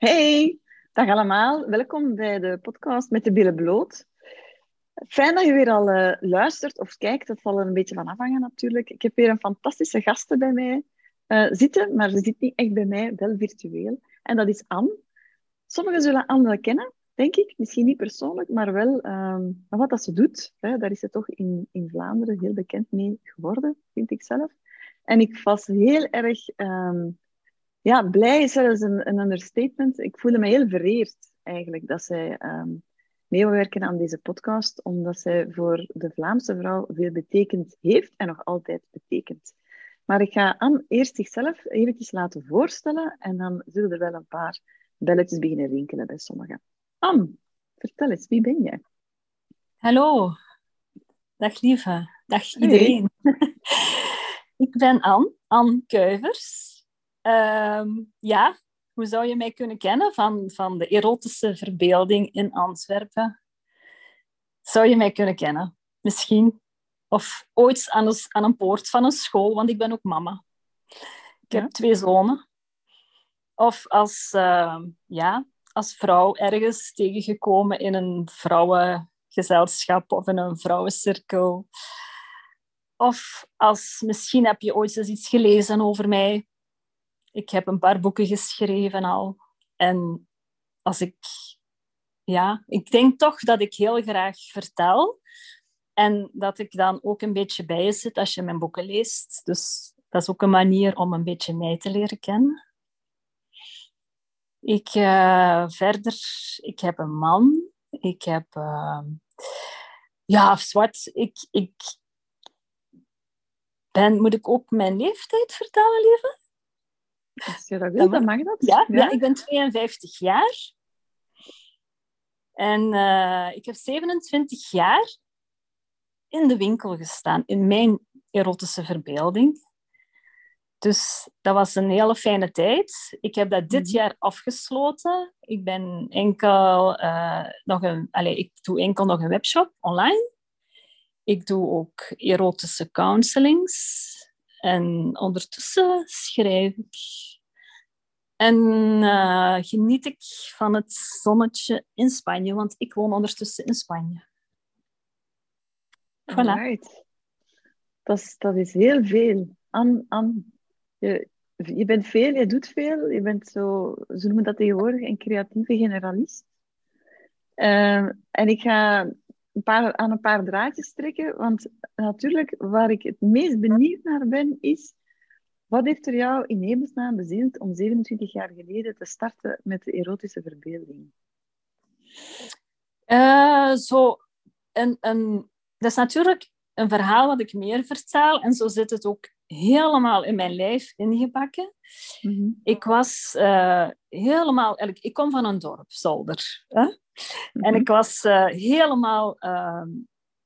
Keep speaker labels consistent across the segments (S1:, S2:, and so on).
S1: Hey, dag allemaal. Welkom bij de podcast met de billen bloot. Fijn dat je weer al uh, luistert of kijkt. Zal er een beetje van afhangen natuurlijk. Ik heb weer een fantastische gasten bij mij uh, zitten, maar ze zit niet echt bij mij, wel virtueel. En dat is Anne. Sommigen zullen Anne wel kennen, denk ik. Misschien niet persoonlijk, maar wel um, wat dat ze doet. Hè, daar is ze toch in, in Vlaanderen heel bekend mee geworden, vind ik zelf. En ik was heel erg um, ja, blij is zelfs een, een understatement. Ik voelde me heel vereerd eigenlijk dat zij um, meewerken aan deze podcast, omdat zij voor de Vlaamse vrouw veel betekend heeft en nog altijd betekent. Maar ik ga Anne eerst zichzelf eventjes laten voorstellen en dan zullen er wel een paar belletjes beginnen rinkelen bij sommigen. Anne, vertel eens, wie ben jij?
S2: Hallo, dag lieve, dag iedereen. ik ben Anne, Anne Kuivers. Um, ja, hoe zou je mij kunnen kennen van, van de erotische verbeelding in Antwerpen? Zou je mij kunnen kennen? Misschien. Of ooit aan een, aan een poort van een school, want ik ben ook mama. Ik heb twee zonen. Of als, uh, ja, als vrouw ergens tegengekomen in een vrouwengezelschap of in een vrouwencirkel. Of als misschien heb je ooit eens iets gelezen over mij ik heb een paar boeken geschreven al. En als ik... Ja, ik denk toch dat ik heel graag vertel. En dat ik dan ook een beetje bij je zit als je mijn boeken leest. Dus dat is ook een manier om een beetje mij te leren kennen. Ik, uh, verder, ik heb een man. Ik heb... Uh, ja, zwart. Ik, ik ben... Moet ik ook mijn leeftijd vertellen, lieve?
S1: Als je dat dan mag dat.
S2: Ja, ja? ik ben 52 jaar. En uh, ik heb 27 jaar in de winkel gestaan, in mijn erotische verbeelding. Dus dat was een hele fijne tijd. Ik heb dat dit mhm. jaar afgesloten. Ik ben enkel uh, nog een, allez, ik doe enkel nog een webshop online. Ik doe ook erotische counselings. En ondertussen schrijf ik. En uh, geniet ik van het zonnetje in Spanje, want ik woon ondertussen in Spanje.
S1: Voilà. Dat, is, dat is heel veel. An, an, je, je bent veel, je doet veel. Je bent zo, ze noemen dat tegenwoordig, een creatieve generalist. Uh, en ik ga een paar, aan een paar draadjes trekken. Want natuurlijk, waar ik het meest benieuwd naar ben, is... Wat heeft er jou in hemelsnaam bezield om 27 jaar geleden te starten met de erotische verbeelding?
S2: Uh, zo, een, een, dat is natuurlijk een verhaal wat ik meer vertel. En zo zit het ook helemaal in mijn lijf ingebakken. Mm Ik was uh, helemaal... Ik kom van een dorp, Zolder. Hè? En ik was uh, helemaal uh,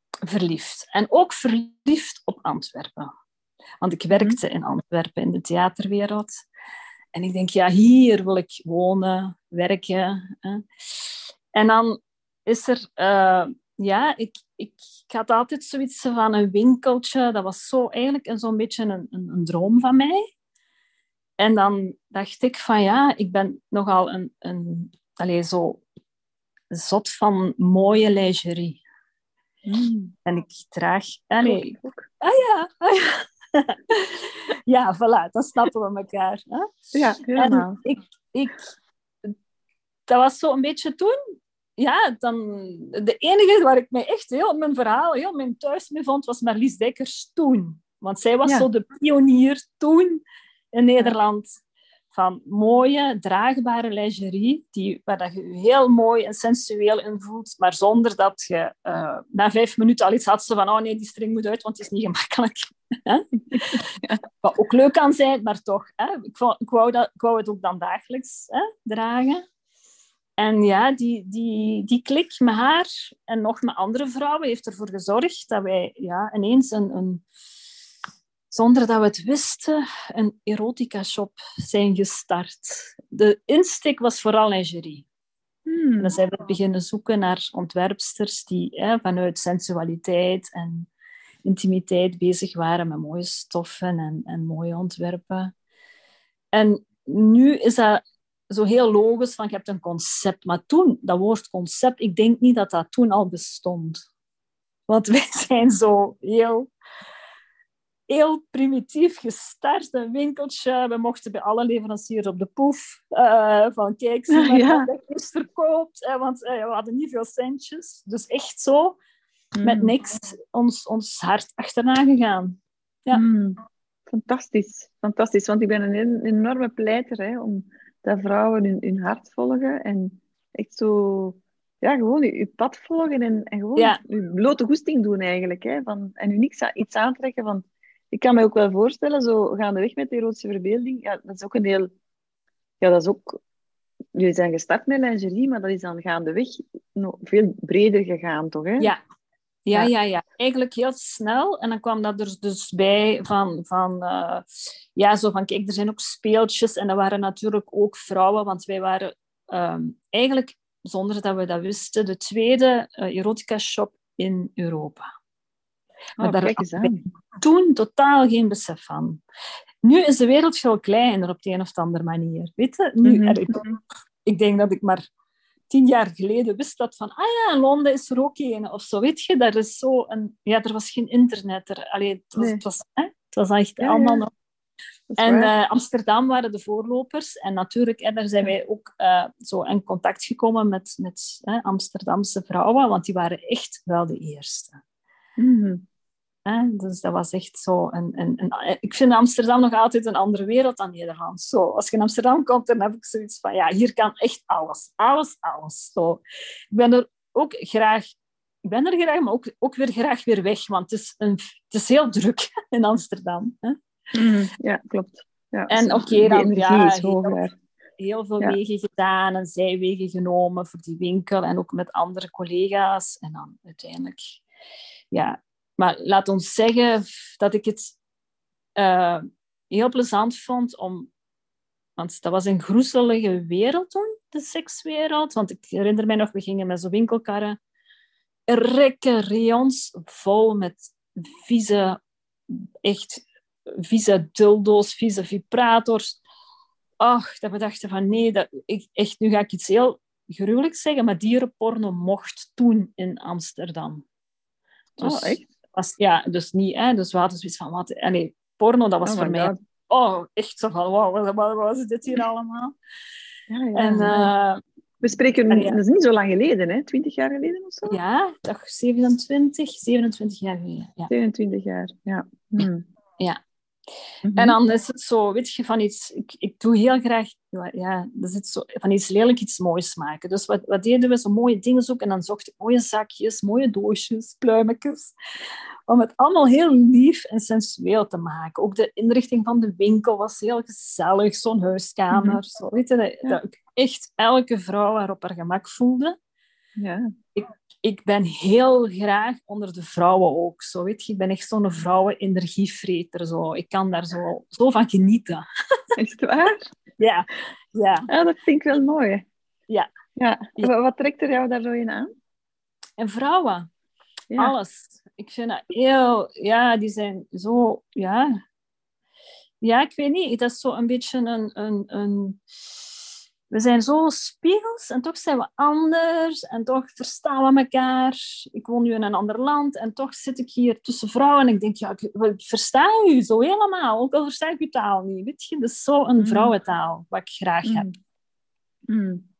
S2: verliefd. En ook verliefd op Antwerpen. Want ik werkte in Antwerpen in de theaterwereld. En ik denk, ja, hier wil ik wonen, werken. Hè? En dan is er... Uh, ja, ik, ik, ik, had altijd zoiets van een winkeltje. Dat was zo eigenlijk zo'n beetje een, een, een, droom van mij. En dan dacht ik van ja, ik ben nogal een, een allez, zo zot van mooie lingerie. Mm. En ik draag... Allee, ah ja, ah ja. ja, voilà, dan snappen we elkaar. Hè?
S1: Ja, helemaal.
S2: En ik, ik, dat was zo een beetje toen... Ja, dan, de enige waar ik mij echt heel mijn verhaal, heel mijn thuis mee vond, was Marlies Dekkers toen. Want zij was zo de pionier toen in Nederland van mooie, draagbare lingerie, die, waar dat je je heel mooi en sensueel in voelt, maar zonder dat je uh, na vijf minuten al iets had van oh nee, die string moet uit, want het is niet gemakkelijk. Wat ook leuk kan zijn, maar toch. Hè? Ik, wou, ik, wou dat, ik wou het ook dan dagelijks hè, dragen. En ja, die, die, die klik met haar en nog met andere vrouwen heeft ervoor gezorgd dat wij ja, ineens een, een zonder dat we het wisten, een erotica-shop zijn gestart. De insteek was vooral lingerie. Hmm. Dan zijn we beginnen zoeken naar ontwerpsters die hè, vanuit sensualiteit en intimiteit bezig waren met mooie stoffen en, en mooie ontwerpen. En nu is dat zo heel logisch van je hebt een concept. Maar toen, dat woord concept, ik denk niet dat dat toen al bestond. Want wij zijn zo heel, heel primitief gestart, een winkeltje. We mochten bij alle leveranciers op de poef. Uh, van kijk, zie maar ja. dat verkoopt. Uh, want uh, we hadden niet veel centjes. Dus echt zo, met mm. niks, ons, ons hart achterna gegaan. Ja.
S1: Mm. Fantastisch, fantastisch. Want ik ben een enorme pleiter hè, om dat vrouwen hun, hun hart volgen en echt zo ja, gewoon je, pad volgen en, en gewoon ja. je blote goesting doen eigenlijk. Hè, van, en u niks iets aantrekken van... Ik kan me ook wel voorstellen, zo gaandeweg met de erotische verbeelding, ja, dat is ook een heel... Ja, dat is ook... Jullie zijn gestart met lingerie, maar dat is dan gaandeweg nog veel breder gegaan, toch? Hè?
S2: Ja. Ja, ja, ja. Eigenlijk heel snel. En dan kwam dat er dus bij van, van uh, ja, zo van, kijk, er zijn ook speeltjes. En dat waren natuurlijk ook vrouwen, want wij waren um, eigenlijk zonder dat we dat wisten, de tweede uh, erotica-shop in Europa.
S1: Maar oh, daar had
S2: toen totaal geen besef van. Nu is de wereld veel kleiner op de een of andere manier. Weet je? Nu, mm -hmm. ik, denk dat ik maar tien jaar geleden wist dat van, ah ja, in Londen is er ook een of zo. Weet je, daar is zo een... Ja, er was geen internet. Er, allee, het, was, het, was, hè? het was echt allemaal nog en uh, Amsterdam waren de voorlopers. En natuurlijk, hè, daar zijn wij ook uh, zo in contact gekomen met, met hè, Amsterdamse vrouwen, want die waren echt wel de eerste.
S1: Mm
S2: dus dat was echt zo. Een, een, een, ik vind Amsterdam nog altijd een andere wereld dan Nederland. Zo, als je in Amsterdam komt, dan heb ik zoiets van, ja, hier kan echt alles. Alles, alles. Zo. Ik ben er ook graag ik ben er graag, maar ook, ook weer graag weer weg, want het is, een, het is heel druk in Amsterdam. Hè?
S1: Mm, ja, klopt. Ja,
S2: en oké, okay, dan ja, heel, heel, veel wegen gedaan en zijwegen genomen voor die winkel en ook met andere collega's. En dan uiteindelijk, ja. Maar laat ons zeggen dat ik het uh, heel plezant vond om... Want dat was een groezelige wereld toen, de sekswereld. Want ik herinner mij nog, we gingen met zo'n winkelkarren rekke rayons vol met vieze, echt vieze dildo's, vieze vibrators. Ach, dat we dachten van nee, dat, ik, echt, nu ga ik iets heel gruwelijks zeggen, maar dierenporno mocht toen in Amsterdam.
S1: Dus, oh, echt?
S2: Was, ja, dus niet, hè, dus we hadden zoiets van, wat, nee, porno, dat was oh voor mij, oh, echt zo van, wow, wat, wat, was dit hier allemaal?
S1: Ja, ja, en, uh, we spreken, dat is niet zo lang geleden, hè? 20 jaar geleden of zo?
S2: Ja, toch 27, 27 jaar geleden. Ja.
S1: 27 jaar, ja. Hmm.
S2: Ja, Mhm. En dan is het zo, weet je, van iets... Ik, ik doe heel graag... Ja, zo, van iets lelijk iets moois maken. Dus wat, wat deden we? Zo mooie dingen zoeken. En dan zocht ik mooie zakjes, mooie doosjes, pluimetjes. Om het allemaal heel lief en sensueel te maken. Ook de inrichting van de winkel was heel gezellig. Zo'n huiskamer. Mm zo, weet je, dat, dat ik echt elke vrouw haar op haar gemak voelde.
S1: Ja.
S2: Ik, ik ben heel graag onder de vrouwen ook. Zo, weet je, ik ben echt zo'n vrouwen-energievreter. Zo. Ik kan daar zo, zo van genieten.
S1: Is het waar?
S2: ja. ja.
S1: Ja, dat vind ik wel mooi.
S2: Ja.
S1: ja. Wat trekt er jou daar zo in aan?
S2: En vrouwen. Ja. Alles. Ik vind dat heel... Ja, die zijn zo... Ja. Ja, ik weet niet. Dat is zo een beetje een... een, een we zijn zo spiegels en toch zijn we anders en toch verstaan we elkaar. Ik woon nu in een ander land en toch zit ik hier tussen vrouwen en ik denk, ja, ik, versta u zo helemaal, ook al versta ik uw taal niet. Weet je, dat is zo een mm. vrouwentaal, wat ik graag heb.
S1: Mm. mm.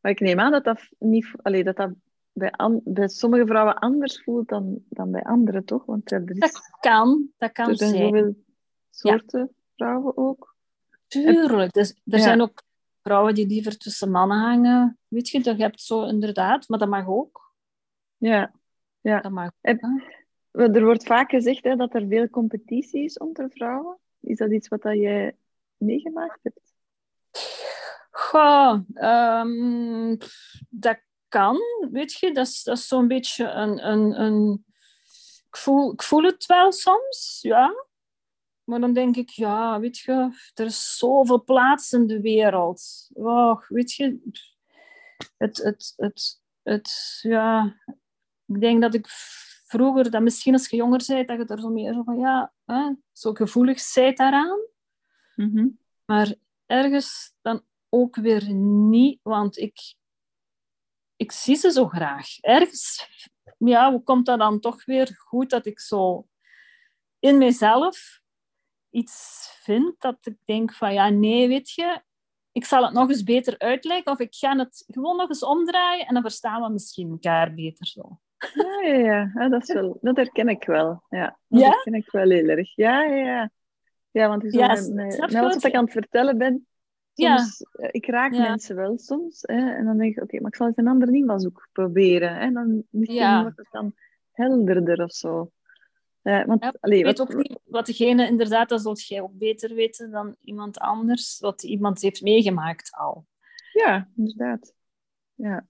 S1: Maar ik neem aan dat dat, niet, allee, dat, dat bij, bij sommige vrouwen anders voelt dan, dan bij anderen, toch? Want er is,
S2: dat kan, dat kan
S1: Er zijn zoveel soorten vrouwen ook.
S2: Tuurlijk, dus, er zijn ook vrouwen die liever tussen mannen hangen. Weet je, dat hebt zo inderdaad, maar dat mag ook.
S1: Ja, ja.
S2: Dat mag
S1: Er wordt vaak gezegd hè, dat er veel competitie is onder vrouwen. Is dat iets wat dat jij meegemaakt hebt?
S2: Goh, um, dat kan, weet je. Dat is, dat is zo'n beetje een... een, een ik, voel, ik voel het wel soms, ja. Maar dan denk ik, ja, weet je, er is zoveel plaats in de wereld. Oh, weet je, het, het, het, het, ja, ik denk dat ik vroeger, dat misschien als je jonger bent, dat je er zo meer zo van, ja, hè, zo gevoelig bent daaraan.
S1: Mm
S2: Maar ergens, dan, ook weer niet, want ik, ik zie ze zo graag. Ergens, ja, hoe komt dat dan toch weer goed dat ik zo in mezelf iets vind dat ik denk van, ja, nee, weet je, ik zal het nog eens beter uitleggen of ik ga het gewoon nog eens omdraaien en dan verstaan we misschien elkaar beter zo.
S1: Ja, ja, ja. dat, is wel, dat herken ik wel. Ja, dat ja? herken ik wel heel erg. Ja, ja, ja. Ja, want ja, met, met, wat ik aan het vertellen ben, soms, ja. Eh, ik raak mensen wel soms. Hè, en dan denk ik, oké, maar ik zal eens een andere invalshoek proberen. En dan misschien wordt het dan helderder of zo.
S2: Uh, want, ja, allee, weet wat, ook niet wat degene inderdaad, dat zult jij ook beter weten dan iemand anders, wat iemand heeft meegemaakt al.
S1: Ja, inderdaad. Ja,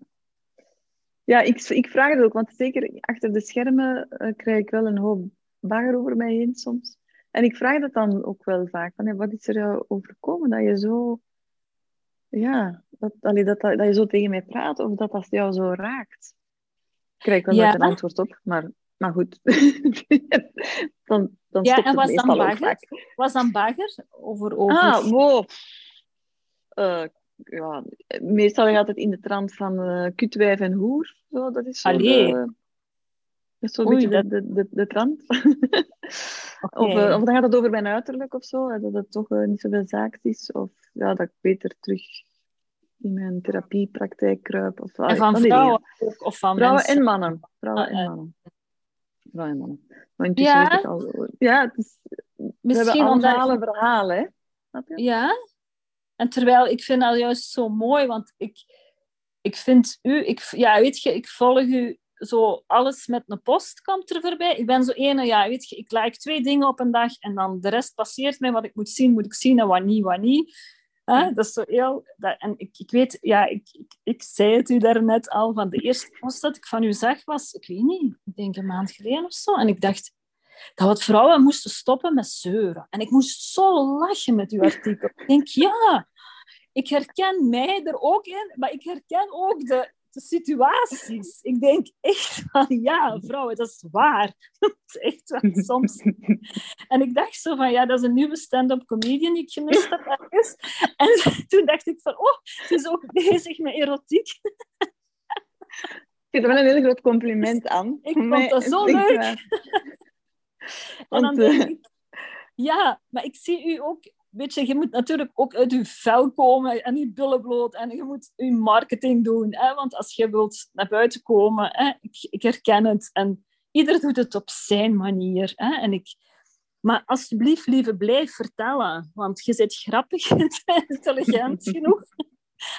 S1: ja ik, ik vraag het ook, want zeker achter de schermen uh, krijg ik wel een hoop bagger over mij heen soms. En ik vraag dat dan ook wel vaak, van, wat is er jou overkomen dat je zo... Ja, dat, allee, dat, dat, dat je zo tegen mij praat, of dat dat jou zo raakt. Ik krijg wel ja. een antwoord op, maar maar goed, dan, dan
S2: ja, en was dan bagger? Was dan bagger? Over, over...
S1: Ah, wow. Uh, ja, meestal gaat het in de trant van uh, kutwijf en hoer. Zo, dat is zo
S2: Allee.
S1: dat is zo'n beetje dat... de, de, de, trant. okay. of, uh, of dan gaat het over mijn uiterlijk of zo, dat het toch niet zoveel zaak is. Of ja, dat ik beter terug in mijn therapiepraktijk kruip. Of,
S2: en van vrouwen of van
S1: Vrouwen
S2: mensen.
S1: en mannen. Vrouwen ah, en mannen mannen. Intussen ja. al... Ja, het is... Misschien we verhalen, hè?
S2: Ja. En terwijl ik vind dat juist zo mooi, want ik, ik vind u... Ik, ja, weet je, ik volg u zo alles met een post komt er voorbij. Ik ben zo ene, ja, weet je, ik like twee dingen op een dag en dan de rest passeert mij. Wat ik moet zien, moet ik zien en wat niet, wat niet. Dat is zo heel... Dat, en ik, ik weet, ja, ik, ik, ik zei het u daarnet al, van de eerste post dat ik van u zag was, ik weet niet, ik denk een maand geleden of zo. En ik dacht dat wat vrouwen moesten stoppen met zeuren. En ik moest zo lachen met uw artikel. Ik denk, ja, ik herken mij er ook in, maar ik herken ook de, de situaties. Ik denk echt van, ja, vrouwen, dat is waar. Dat is echt wel soms. En ik dacht zo van, ja, dat is een nieuwe stand-up comedian die ik gemist heb ergens. En toen dacht ik van, oh, ze is ook bezig met erotiek.
S1: Ik vind er wel een heel groot compliment aan.
S2: Ik vond dat zo leuk. En dan denk ik, ja, maar ik zie u ook weet je, je moet natuurlijk ook uit je vel komen en je billen bloot en je moet je marketing doen. Hè? Want als je wilt naar buiten komen, hè? Ik, ik herken het. En ieder doet het op zijn manier. Hè? En ik... Maar alsjeblieft, lieve, blijf vertellen. Want je bent grappig en intelligent genoeg.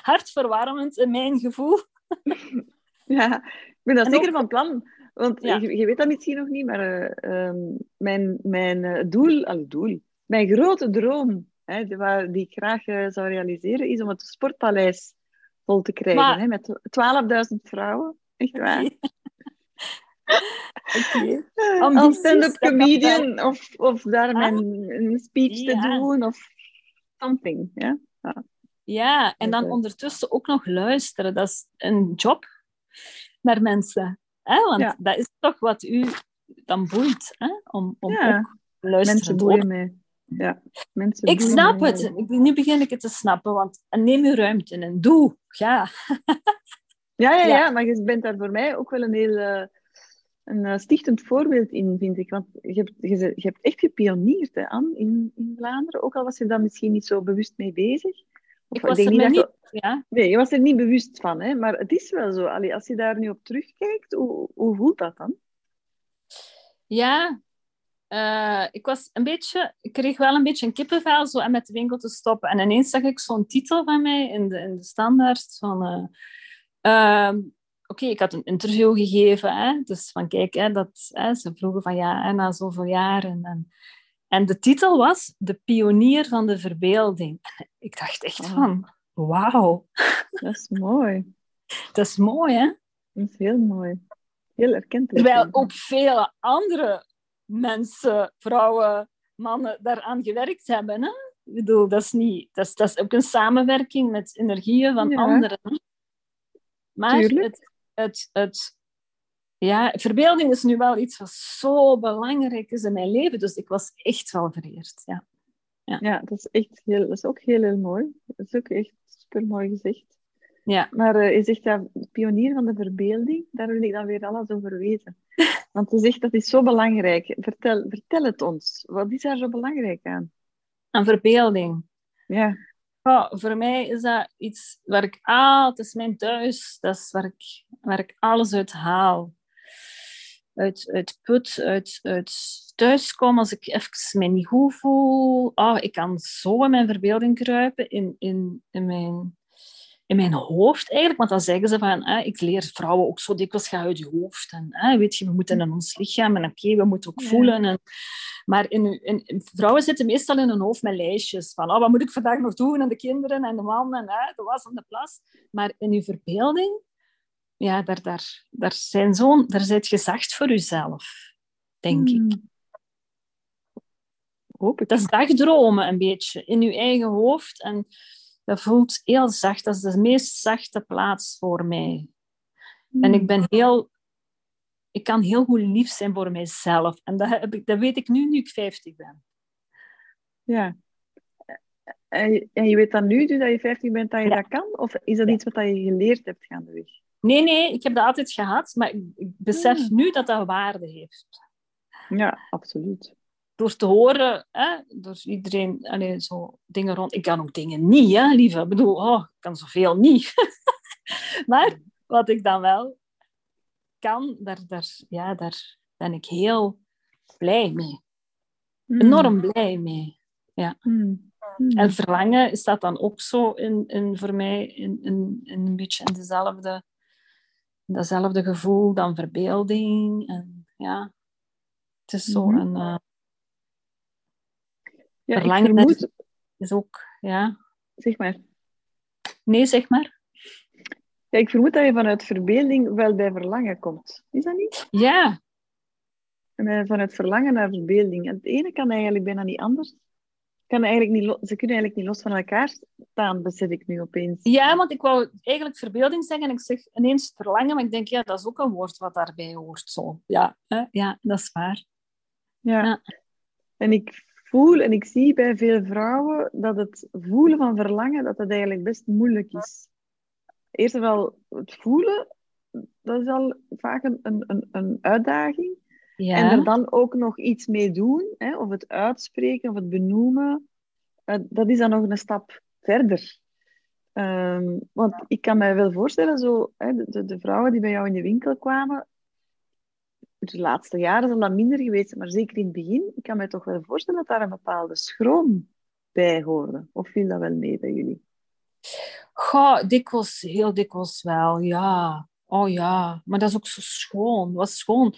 S2: Hartverwarmend in mijn gevoel.
S1: Ja, ik ben dat zeker van plan. Want je, je, weet dat misschien nog niet, maar uh, mijn, mijn uh, doel, al doel, mijn grote droom, hè, die, ik graag uh, zou realiseren, is om het sportpaleis vol te krijgen. Maar... Hè, met 12.000 vrouwen. Echt waar.
S2: Okay.
S1: Als stand-up comedian of, of daar ah. mijn speech ja. te doen of something. Ja,
S2: ja. ja en dan ondertussen ook nog luisteren. Dat is een job naar mensen. Hè? Want ja. dat is toch wat u dan boeit. Hè? Om, om ook luisteren
S1: Mensen boeien mee. Ja,
S2: mensen ik snap het. Nu begin ik het te snappen. Want neem je ruimte en doe. Ja.
S1: ja, ja, ja, maar je bent daar voor mij ook wel een heel uh, een uh, stichtend voorbeeld in, vind ik. Want je hebt, je, je hebt echt gepioneerd hè, Anne, in, in Vlaanderen. Ook al was je daar misschien niet zo bewust mee bezig.
S2: Of, ik was ik er niet, ja.
S1: Nee, je was er niet bewust van. Hè? Maar het is wel zo. Allee, als je daar nu op terugkijkt, hoe, hoe voelt dat dan?
S2: Ja, uh, ik was een beetje, ik kreeg wel een beetje een kippenvel zo en met de winkel te stoppen. En ineens zag ik zo'n titel van mij in de, in de standaard van... Uh, uh, Oké, ik had een interview gegeven, hè, dus van kijk, hè, dat, hè, ze vroegen van ja, na zoveel jaren. En, en de titel was De pionier van de verbeelding. ik dacht echt oh. van, wauw.
S1: Dat is mooi.
S2: Dat is mooi, hè?
S1: Dat is heel mooi. Heel erkend.
S2: Terwijl ook vele andere mensen, vrouwen, mannen daaraan gewerkt hebben. Hè? Ik bedoel, dat is, niet, dat, is, dat is ook een samenwerking met energieën van anderen. Maar het, het, het, ja, verbeelding is nu wel iets wat zo belangrijk is in mijn leven. Dus ik was echt wel vereerd. Ja,
S1: ja. ja dat, is echt heel, dat is ook heel, heel mooi. dat is ook echt super mooi gezegd.
S2: Ja.
S1: Maar uh, je zegt ja, pionier van de verbeelding, daar wil ik dan weer alles over weten. Want je zegt dat is zo belangrijk. Vertel, vertel het ons. Wat is daar zo belangrijk aan?
S2: Aan verbeelding.
S1: Ja.
S2: Oh, voor mij is dat iets waar ik altijd, het is mijn thuis, dat is waar ik, waar ik alles uit haal. Uit, uit put, uit, uit thuis kom als ik even mij niet goed voel. Oh, ik kan zo in mijn verbeelding kruipen, in, in, in mijn in mijn hoofd eigenlijk. Want dan zeggen ze van, eh, ik leer vrouwen ook zo dikwijls gaan uit je hoofd. En eh, weet je, we moeten in ons lichaam en oké, we moeten ook voelen. En, maar in, in, vrouwen zitten meestal in hun hoofd met lijstjes van, oh, wat moet ik vandaag nog doen? En de kinderen en de man en eh, de was en de plas. Maar in je verbeelding, ja, daar, daar, daar, zijn zo, daar zit gezacht voor jezelf, denk ik. Hmm.
S1: Hoop ik.
S2: Dat is dagdromen een beetje in je eigen hoofd. En dat voelt heel zacht. Dat is de meest zachte plaats voor mij. En ik hmm. ben heel... Ik kan heel goed lief zijn voor mijzelf. En dat, heb ik, dat weet ik nu, nu ik 50 ben.
S1: Ja. En je, weet dan nu, dus dat je 50 bent, dat je dat kan? Of is dat iets wat je geleerd hebt gaandeweg?
S2: Nee, nee, ik heb dat altijd gehad. Maar ik, ik besef hmm. nu dat dat waarde heeft.
S1: Ja, absoluut
S2: door te horen, hè, door iedereen, allee, zo dingen rond. Ik kan ook dingen niet, hè, lieve. Ik bedoel, oh, ik kan zoveel niet. maar wat ik dan wel kan, daar, daar, ja, daar ben ik heel blij mee. Hmm. Enorm blij mee. Ja. Hmm. Hmm. En verlangen is dat dan ook zo in, in, voor mij in, in, in een beetje in dezelfde, dezelfde gevoel dan verbeelding. En, ja. Het is zo een, uh,
S1: ja, Verlangen vermoed...
S2: is ook, ja.
S1: Zeg maar.
S2: Nee, zeg maar.
S1: Ja, ik vermoed dat je vanuit verbeelding wel bij verlangen komt. Is dat niet?
S2: Ja.
S1: En vanuit verlangen naar verbeelding. het ene kan eigenlijk bijna niet anders. Kan eigenlijk niet ze kunnen eigenlijk niet los van elkaar staan, besef ik nu opeens.
S2: Ja, want ik wou eigenlijk verbeelding zeggen en ik zeg ineens verlangen, maar ik denk, ja, dat is ook een woord wat daarbij hoort. Zo. Ja, hè? ja dat is waar.
S1: Ja. ja. En ik voel en ik zie bij veel vrouwen dat het voelen van verlangen, dat dat eigenlijk best moeilijk is. Eerst en wel het voelen, dat is al vaak een, een, een uitdaging. Ja. En er dan ook nog iets mee doen, hè, of het uitspreken of het benoemen, uh, dat is dan nog een stap verder. Um, want ik kan me wel voorstellen, zo, hè, de, de, vrouwen die bij jou in de winkel kwamen, de laatste jaren zal dat minder geweest maar zeker in het begin, ik kan me toch wel voorstellen dat daar een bepaalde schroom bij hoorde. Of viel dat wel mee bij jullie?
S2: Goh, dikwijls, heel dikwijls wel, ja. Oh ja, maar dat is ook zo schoon. Was schoon.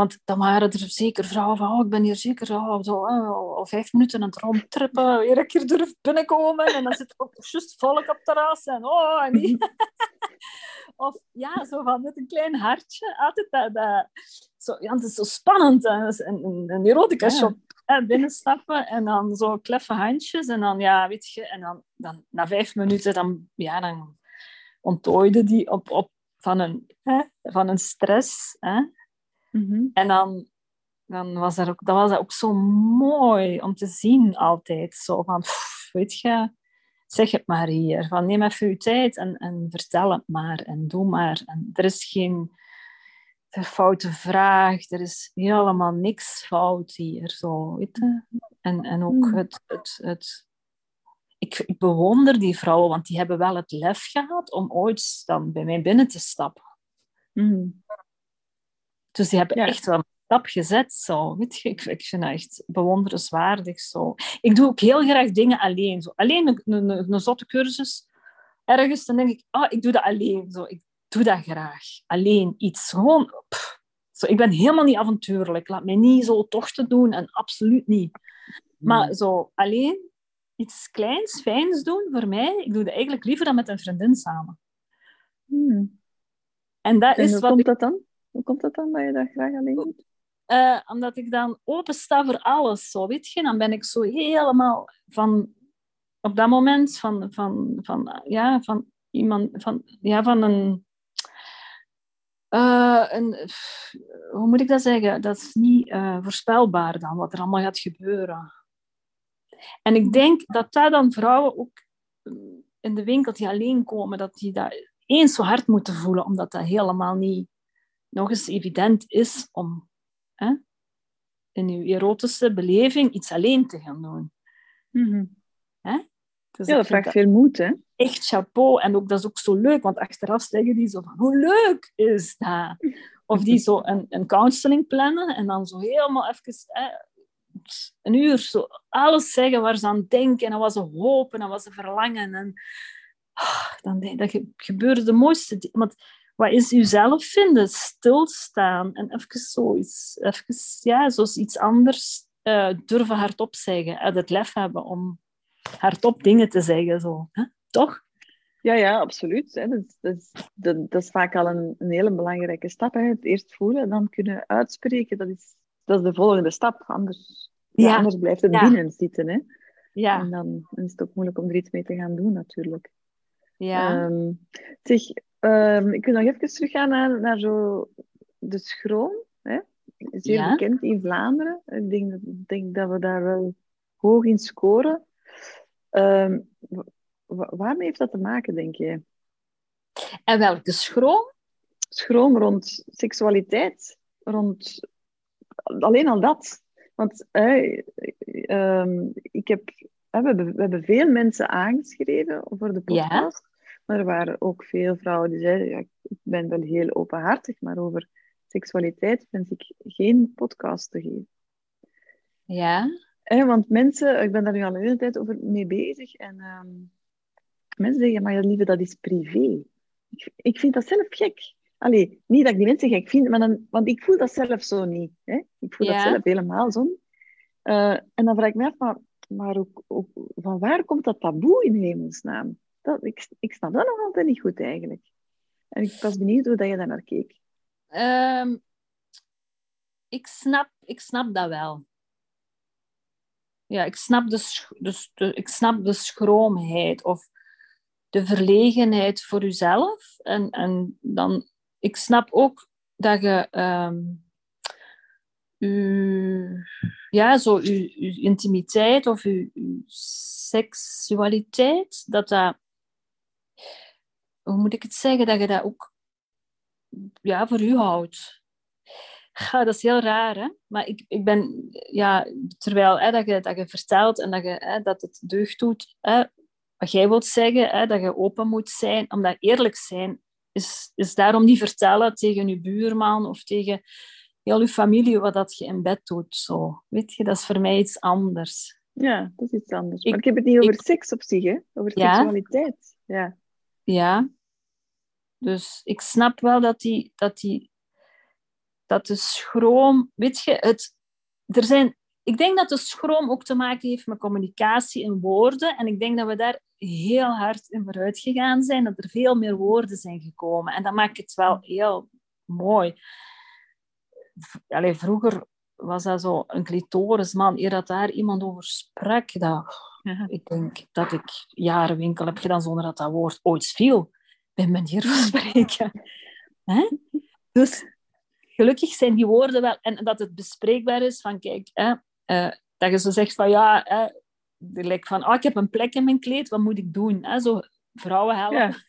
S2: Want dan waren er zeker vrouwen van, oh, ik ben hier zeker oh, zo, oh, al vijf minuten aan het rondtrippen, weer een keer durf binnenkomen. En dan zit er ook juist volk op het terras. En, oh, en die... Of ja, zo van met een klein hartje. Altijd dat, dat zo, ja, het is zo spannend. Een, een, erotica shop ja. binnenstappen en dan zo kleffe handjes. En dan, ja, weet je, en dan, dan na vijf minuten, dan, ja, dan onttooide die op, op van, een, hè, van een stress. Hè. Mm En dan, dan was dat ook, dat was ook zo mooi om te zien altijd. Zo van, weet je, zeg het maar hier. Van neem even je tijd en, en vertel het maar en doe maar. En er is geen foute vraag, er is helemaal niks fout hier. Zo, weet je? En, en ook hmm. het, het, het ik, ik, bewonder die vrouwen, want die hebben wel het lef gehad om ooit dan bij mij binnen te stappen. Mm. Dus die hebben echt wel stap gezet. Zo. Weet je, ik, ik vind dat echt bewonderenswaardig. Zo. Ik doe ook heel graag dingen alleen. Zo. Alleen een, een, een zotte cursus ergens, dan denk ik, ah, ik doe dat alleen. Zo. Ik doe dat graag. Alleen iets. Gewoon, zo, ik ben helemaal niet avontuurlijk. Laat mij niet zo tochten doen en absoluut niet. Maar hmm. zo alleen iets kleins, fijns doen voor mij, ik doe dat eigenlijk liever dan met een vriendin samen.
S1: Hmm. En dat is hoe wat komt dat dan? Hoe komt dat dan dat je dat graag alleen doet?
S2: Uh, omdat ik dan opensta voor alles, zo, weet je. Dan ben ik zo helemaal van... Op dat moment van, van, van, ja, van iemand... Van, ja, van een... Uh, een, hoe moet ik dat zeggen? Dat is niet uh, voorspelbaar dan, wat er allemaal gaat gebeuren. En ik denk dat daar dan vrouwen ook in de winkel die alleen komen, dat die dat eens zo hard moeten voelen, omdat dat helemaal niet nog eens evident is om hè, in uw erotische beleving iets alleen te gaan doen.
S1: Mm hè? Dus ja, dat vraagt veel moed, hè?
S2: Echt chapeau. En ook, dat is ook zo leuk, want achteraf zeggen die zo van, hoe leuk is dat? Of die zo een, een counseling plannen en dan zo helemaal even hè, een uur zo alles zeggen waar ze aan denken en wat ze hopen en wat ze verlangen. En oh, dan denk dat gebeurt de mooiste dingen. Want wat is jezelf vinden? Stilstaan en even zoiets, even, ja, zoals iets anders uh, durven hardop zeggen. Uit het lef hebben om hardop dingen te zeggen. Zo. Hè? Toch?
S1: Ja, ja, absoluut. Dat, dat, dat, dat, is vaak al een, een hele belangrijke stap. Hè. Het eerst voelen, dan kunnen uitspreken. Dat is, dat is de volgende stap. Anders, ja. anders blijft het binnen zitten. Hè. Ja. En dan, is het ook moeilijk om er iets mee te gaan doen, natuurlijk. Ja. Um, zeg, um, ik wil nog even teruggaan naar, naar zo de schroom. Hè? Zeer bekend in Vlaanderen. Ik denk, denk dat we daar wel hoog in scoren. Um, waarmee heeft dat te maken, denk je?
S2: En welke schroom?
S1: Schroom rond seksualiteit, rond alleen al dat. Want uh, ik heb, we, hebben, we hebben veel mensen aangeschreven voor de podcast. Maar er waren ook veel vrouwen die zeiden, ja, ik ben wel heel openhartig, maar over seksualiteit wens ik geen podcast te geven.
S2: Ja.
S1: Eh, want mensen, ik ben daar nu al een hele tijd over mee bezig. En um, mensen zeggen, maar ja, lieve, dat is privé. Ik, ik vind dat zelf gek. Allee, niet dat ik die mensen gek vind, maar dan, want ik voel dat zelf zo niet. Hè? Ik voel dat zelf helemaal zo. Uh, en dan vraag ik me af, maar, maar ook, ook, van waar komt dat taboe in hemelsnaam? Dat, ik, ik snap dat nog altijd niet goed eigenlijk. En ik was benieuwd hoe dat je daar naar keek.
S2: Um, ik, snap, ik snap dat wel ja, ik snap de, ik snap de schroomheid of de verlegenheid voor jezelf. En, en dan, ik snap ook dat je um, ja, zo uw, uw intimiteit of uw, uw, seksualiteit, dat dat, hoe moet ik het zeggen, dat je dat ook ja, voor u houdt. Ja, dat is heel raar, hè? Maar ik, ik ben, ja, terwijl hè, dat, je, dat je vertelt en dat, je, hè, dat het deugd doet, hè, wat jij wilt zeggen, hè, dat je open moet zijn, omdat eerlijk zijn is, is daarom niet vertellen tegen je buurman of tegen heel je familie wat dat je in bed doet. Zo. Weet je, dat is voor mij iets anders.
S1: Ja, dat is iets anders. Ik, maar ik heb het niet over seks op zich, hè? over seksualiteit. Ja.
S2: Ja. Dus ik snap wel dat die, dat die dat de schroom, weet je, het, er zijn, ik denk dat de schroom ook te maken heeft met communicatie in woorden. En ik denk dat we daar heel hard in vooruit gegaan zijn, dat er veel meer woorden zijn gekomen. En dat maakt het wel heel mooi. Allee, vroeger was dat zo een clitorisman, eer dat daar iemand over sprak, dat, ik denk dat ik jaren winkel heb gedaan zonder dat dat woord ooit viel, bij manier van spreken. Dus gelukkig zijn die woorden wel... En dat het bespreekbaar is van, kijk, hè, uh, dat je zo zegt van, ja, hè, like van, oh, ik heb een plek in mijn kleed, wat moet ik doen? Hè? Zo vrouwen helpen.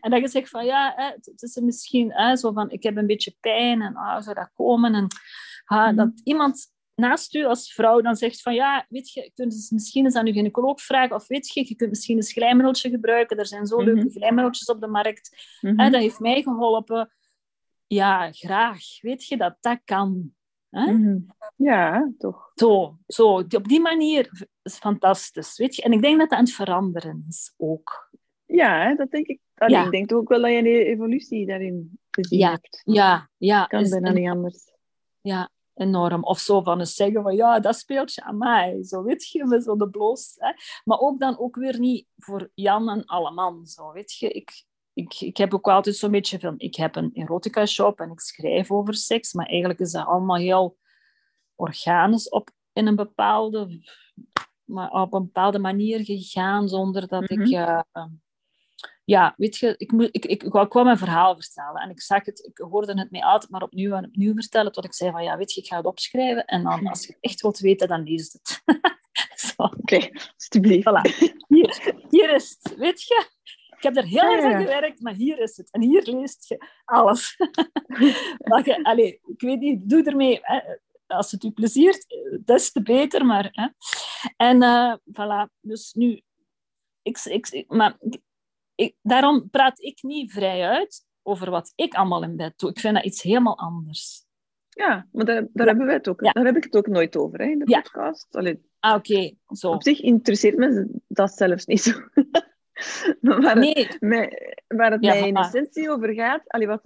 S2: En dat je zegt van, ja, hè, het is misschien hè, zo van, ik heb een beetje pijn en oh, zou dat komen? En ah, dat iemand naast u als vrouw dan zegt van ja, weet je, je kunt misschien eens aan uw gynaecoloog vragen of weet je, je kunt misschien een schlijmmeltje gebruiken. Er zijn zo mm leuke schlijmmeltjes op de markt. Mm dat heeft mij geholpen ja, graag. Weet je dat dat kan? Hè? Mhm.
S1: Ja, toch.
S2: Zo, zo, op die manier is fantastisch. Weet je? En ik denk dat dat aan het veranderen is ook.
S1: Ja, dat denk ik. Allee, Ik denk ook wel dat je een evolutie daarin gezien
S2: ja.
S1: hebt.
S2: Ja, ja.
S1: Kan bijna niet anders.
S2: Ja, enorm. Of zo van eens zeggen van ja, dat speelt je aan mij. Zo weet je, met zo'n bloos. Hè? Maar ook dan ook weer niet voor Jan en alle man. Zo, weet je, ik, ik, ik heb ook altijd zo'n beetje van, ik heb een erotica shop en ik schrijf over seks, maar eigenlijk is dat allemaal heel organisch op, in een bepaalde, maar op een bepaalde manier gegaan, zonder dat ik... Uh, ja, weet je, ik, moet, ik, ik, ik kwam mijn verhaal vertellen en ik zag het, ik hoorde het mij altijd maar opnieuw en opnieuw vertellen, tot ik zei van, ja, weet je, ik ga het opschrijven en dan, als je het echt wilt weten, dan lees het.
S1: Oké, okay, alsjeblieft.
S2: Voilà. Hier, hier is het, weet je? Ik heb er heel erg aan gewerkt, maar hier is het. En hier leest je alles. je, allez, ik weet niet, doe ermee. Hè. Als het u pleziert, des te beter. Maar, hè. En uh, voilà, dus nu... Ik, ik, maar ik, daarom praat ik niet vrij uit over wat ik allemaal in bed doe. Ik vind dat iets helemaal anders.
S1: Ja, maar daar, daar hebben wij het ook. Daar heb ik het ook nooit over hè, in de podcast. Allee,
S2: ah, oké. Zo.
S1: Op zich interesseert me dat zelfs niet zo. waar, nee. het, mij, waar het mij in essentie over gaat, allee, wat,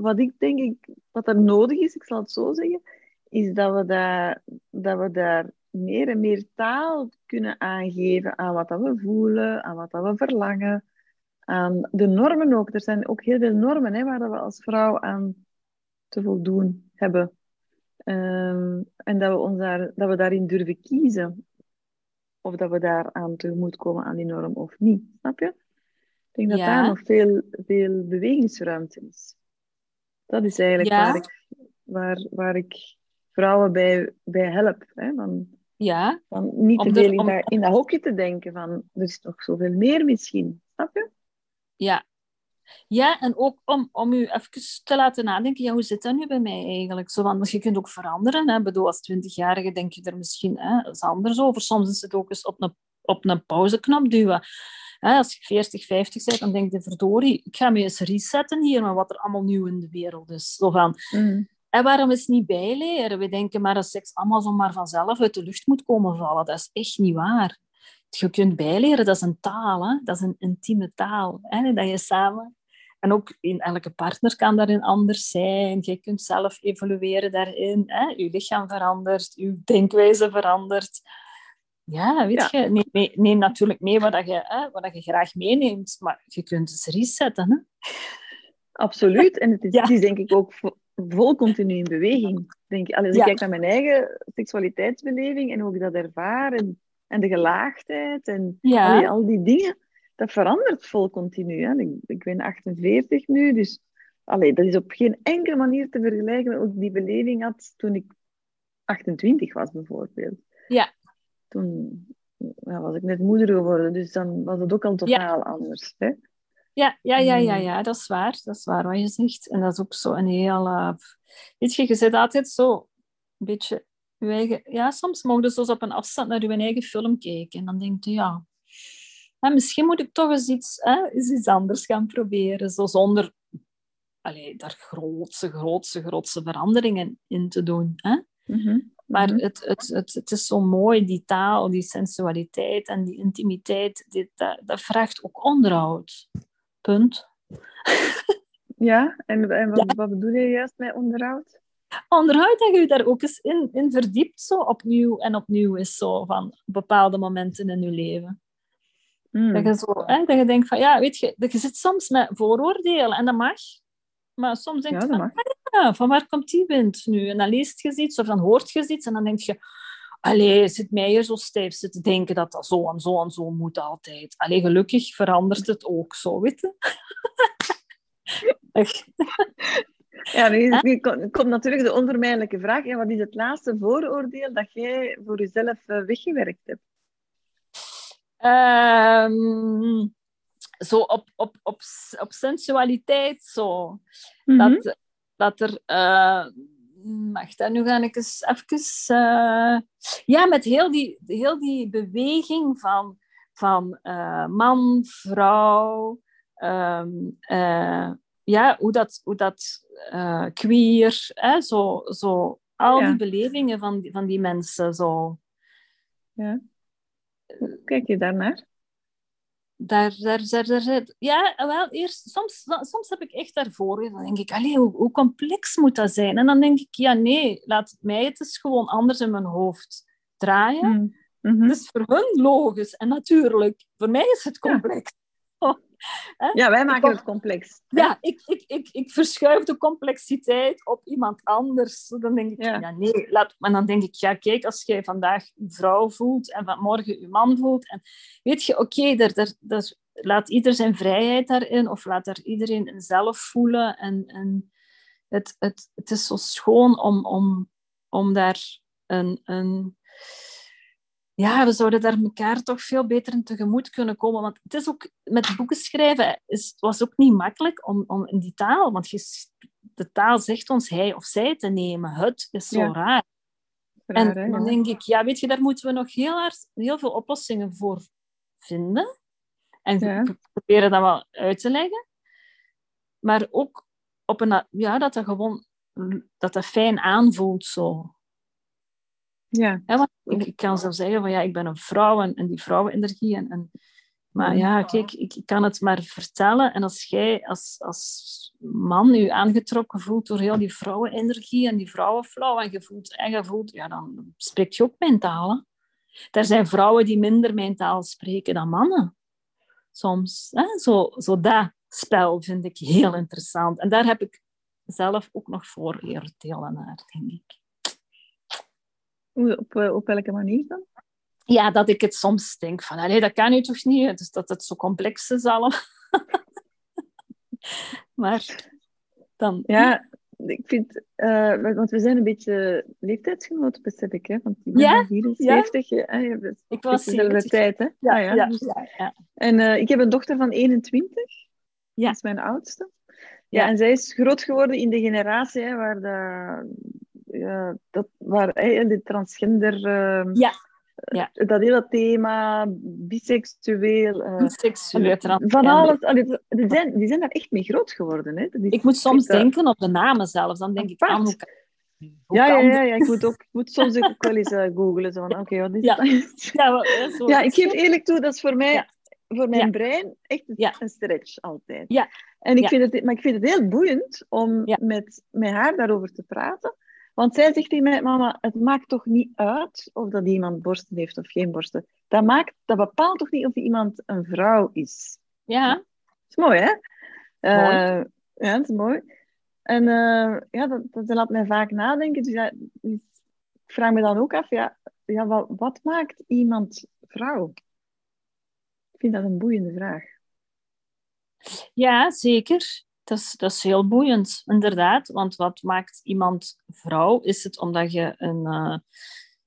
S1: wat ik denk ik, wat er nodig is, ik zal het zo zeggen, is dat we daar, dat we daar meer en meer taal kunnen aangeven aan wat dat we voelen, aan wat dat we verlangen, aan de normen ook. Er zijn ook heel veel normen hè, waar we als vrouw aan te voldoen hebben. Um, en dat we, ons daar, dat we daarin durven kiezen. Of dat we daar aan tegemoet komen aan die norm of niet. Snap je? Ik denk dat daar nog veel, veel bewegingsruimte is. Dat is eigenlijk waar, ik, waar, waar ik vrouwen bij, bij help. Hè? Van,
S2: ja.
S1: van niet te veel in, dat, in dat hokje te denken van er is nog zoveel meer misschien. Snap je?
S2: Ja, ja, en ook om, om u even te laten nadenken, ja, hoe zit dat nu bij mij eigenlijk? Zo, want je kunt ook veranderen. Hè? Bedoel, als twintigjarige denk je er misschien hè, anders over. Soms is het ook eens op een, op een pauzeknop duwen. Hè, als je 40, 50 bent, dan denk je, verdorie, ik ga me eens resetten hier, maar wat er allemaal nieuw in de wereld is. Zo van, mm. En waarom is het niet bijleren? We denken maar dat seks allemaal zomaar vanzelf uit de lucht moet komen vallen. Dat is echt niet waar. Je kunt bijleren, dat is een taal. Hè? Dat is een intieme taal. Hè? Dat je samen en ook in elke partner kan daarin anders zijn. Je kunt zelf evolueren daarin. Hè? Je lichaam verandert, je denkwijze verandert. Ja, weet je, neem, neem, natuurlijk mee wat, je, hè, wat je graag meeneemt, maar je kunt het resetten. Hè?
S1: Absoluut. En het is, denk ik ook vol continu in beweging. Denk, als ik kijk naar mijn eigen seksualiteitsbeleving en hoe ik dat ervaar en, en de gelaagdheid en al die dingen dat verandert vol continu. Hè. Ik, ik ben 48 nu, dus allee, dat is op geen enkele manier te vergelijken met hoe ik die beleving had toen ik 28 was, bijvoorbeeld.
S2: Ja.
S1: Toen ja, was ik net moeder geworden, dus dan was het ook al totaal anders. Hè?
S2: Ja, ja, ja, ja, mm. ja, dat is waar. Dat is waar wat je zegt. En dat is ook zo een heel... Uh, weet je, je zit altijd zo een beetje... Je eigen, ja, soms mogen je zo op een afstand naar je eigen film kijken. En dan denk je, ja, misschien moet ik toch eens iets, hè, iets anders gaan proberen. Zo zonder allee, daar grootse, grootse, grootse veranderingen in te doen. Hè? Mhm. Maar mhm. het, het, het, het is zo mooi, die taal, die sensualiteit en die intimiteit, dit, dat, dat vraagt ook onderhoud. Punt.
S1: Ja, en, en wat, wat bedoel je juist met onderhoud?
S2: Onderhoud dat je je daar ook eens in, in verdiept, zo opnieuw en opnieuw is zo van bepaalde momenten in je leven. Mm. Dat, je zo, hè, dat je denkt van, ja, weet je, dat je zit soms met vooroordelen en dat mag. Maar soms denk je van, ah, ja, van waar komt die wind nu? En dan leest je iets of dan hoort je iets en dan denk je, allee, zit mij hier zo stijf zitten denken dat dat zo en zo en zo moet altijd. Allee, gelukkig verandert het ook zo, weet je?
S1: Ja, nu, komt natuurlijk de onvermijdelijke vraag. Ja, wat is het laatste vooroordeel dat jij voor jezelf eh, weggewerkt hebt?
S2: Um, zo op, op, op, op sensualiteit, zo. Mm -hmm. dat, dat er... Uh, Wacht, dat nu ga ik eens even... Uh, ja, met heel die, heel die beweging van, van uh, man, vrouw... Um, ja, hoe dat, hoe dat queer, hè, zo, zo, al ja. die belevingen van die, van die mensen. Zo.
S1: Ja. Hoe kijk je daarnaar?
S2: Daar, daar, daar, daar, ja, wel, eerst, soms, soms heb ik echt daarvoor, dan denk ik, allee, hoe, hoe complex moet dat zijn? En dan denk ik, ja, nee, laat mij het eens gewoon anders in mijn hoofd draaien. Mm. Mm -hmm. Het is voor hun logisch en natuurlijk. Voor mij is het complex.
S1: Ja, wij maken het complex.
S2: Ja, ik, ik, ik, ik verschuif de complexiteit op iemand anders. Dan denk ik, ja, nee, laat... Maar dan denk ik, ja, kijk, als jij vandaag een vrouw voelt en van morgen je man voelt, en weet je, oké, okay, daar, daar, daar, laat ieder zijn vrijheid daarin, of laat daar iedereen zelf voelen. En, en het, het, het is zo schoon om, om, om daar een... een ja, we zouden daar elkaar toch veel beter in tegemoet kunnen komen. Want het is ook, met boeken schrijven is, was ook niet makkelijk om, om in die taal, want je, de taal zegt ons hij of zij te nemen. Het is zo raar. En dan denk ik, ja, weet je, daar moeten we nog heel, hard, heel veel oplossingen voor vinden. En ja. proberen dat wel uit te leggen. Maar ook op een, ja, dat dat gewoon dat dat fijn aanvoelt zo.
S1: Ja.
S2: want ik, ik, kan zelf zeggen van ja, ik ben een vrouw en, en die vrouwenenergie. En, en, maar ja, kijk, ik, ik, kan het maar vertellen. En als jij als, als man je aangetrokken voelt door heel die vrouwenenergie en die vrouwenflow en je voelt, en je voelt, ja, dan spreek je ook mentaal. Hè? Er zijn vrouwen die minder mentaal spreken dan mannen. Soms. Hè? Zo, zo dat spel vind ik heel interessant. En daar heb ik zelf ook nog voor vooroordelen naar, denk ik.
S1: Op, eh, op welke manier dan?
S2: Ja, dat ik het soms denk van, allee, dat kan nu toch niet? Dus dat het zo complex is allemaal. maar dan...
S1: Ja, ik vind... Uh, want we zijn een beetje leeftijdsgenoten, besef ik, hè? Want
S2: die ja?
S1: 74. Ja?
S2: ik was
S1: dezelfde tijd, hè?
S2: Ja, ah, ja. ja, dus- ja,
S1: En uh, ik heb een dochter van 21. Ja. Dat is mijn oudste. Ja, en zij is groot geworden in de generatie hè, waar, de, ja, dat, waar de transgender... Uh,
S2: ja. Ja.
S1: Dat hele thema, biseksueel.
S2: Uh, biseksueel,
S1: Van alles. Allee, die, zijn, die zijn daar echt mee groot geworden. Hè.
S2: ik moet soms denken op de namen zelfs. Dan denk ik, aan hoe,
S1: ja, ja, ja, ja, ik moet, ook, ik moet soms ook wel eens uh, googlen. Zo oké, okay, wat is
S2: ja.
S1: dat?
S2: Ja,
S1: zo, ja, ik geef eerlijk toe, dat is voor mij voor mijn brein echt een stretch altijd.
S2: Ja.
S1: En ik vind het, maar ik vind het heel boeiend om met, met haar daarover te praten. Want zij zegt tegen mij, mama, het maakt toch niet uit of dat iemand borsten heeft of geen borsten. Dat, maakt, dat bepaalt toch niet of iemand een vrouw is.
S2: Ja. Dat
S1: is mooi, hè?
S2: Mooi.
S1: Uh, ja, dat is mooi. En uh, ja, dat, dat, laat mij vaak nadenken. Dus ja, ik vraag me dan ook af, ja, ja wat, wat maakt iemand vrouw? Ik vind dat een boeiende vraag.
S2: Ja, zeker. Dat is, dat is heel boeiend, inderdaad. Want wat maakt iemand vrouw? Is het omdat je een, uh,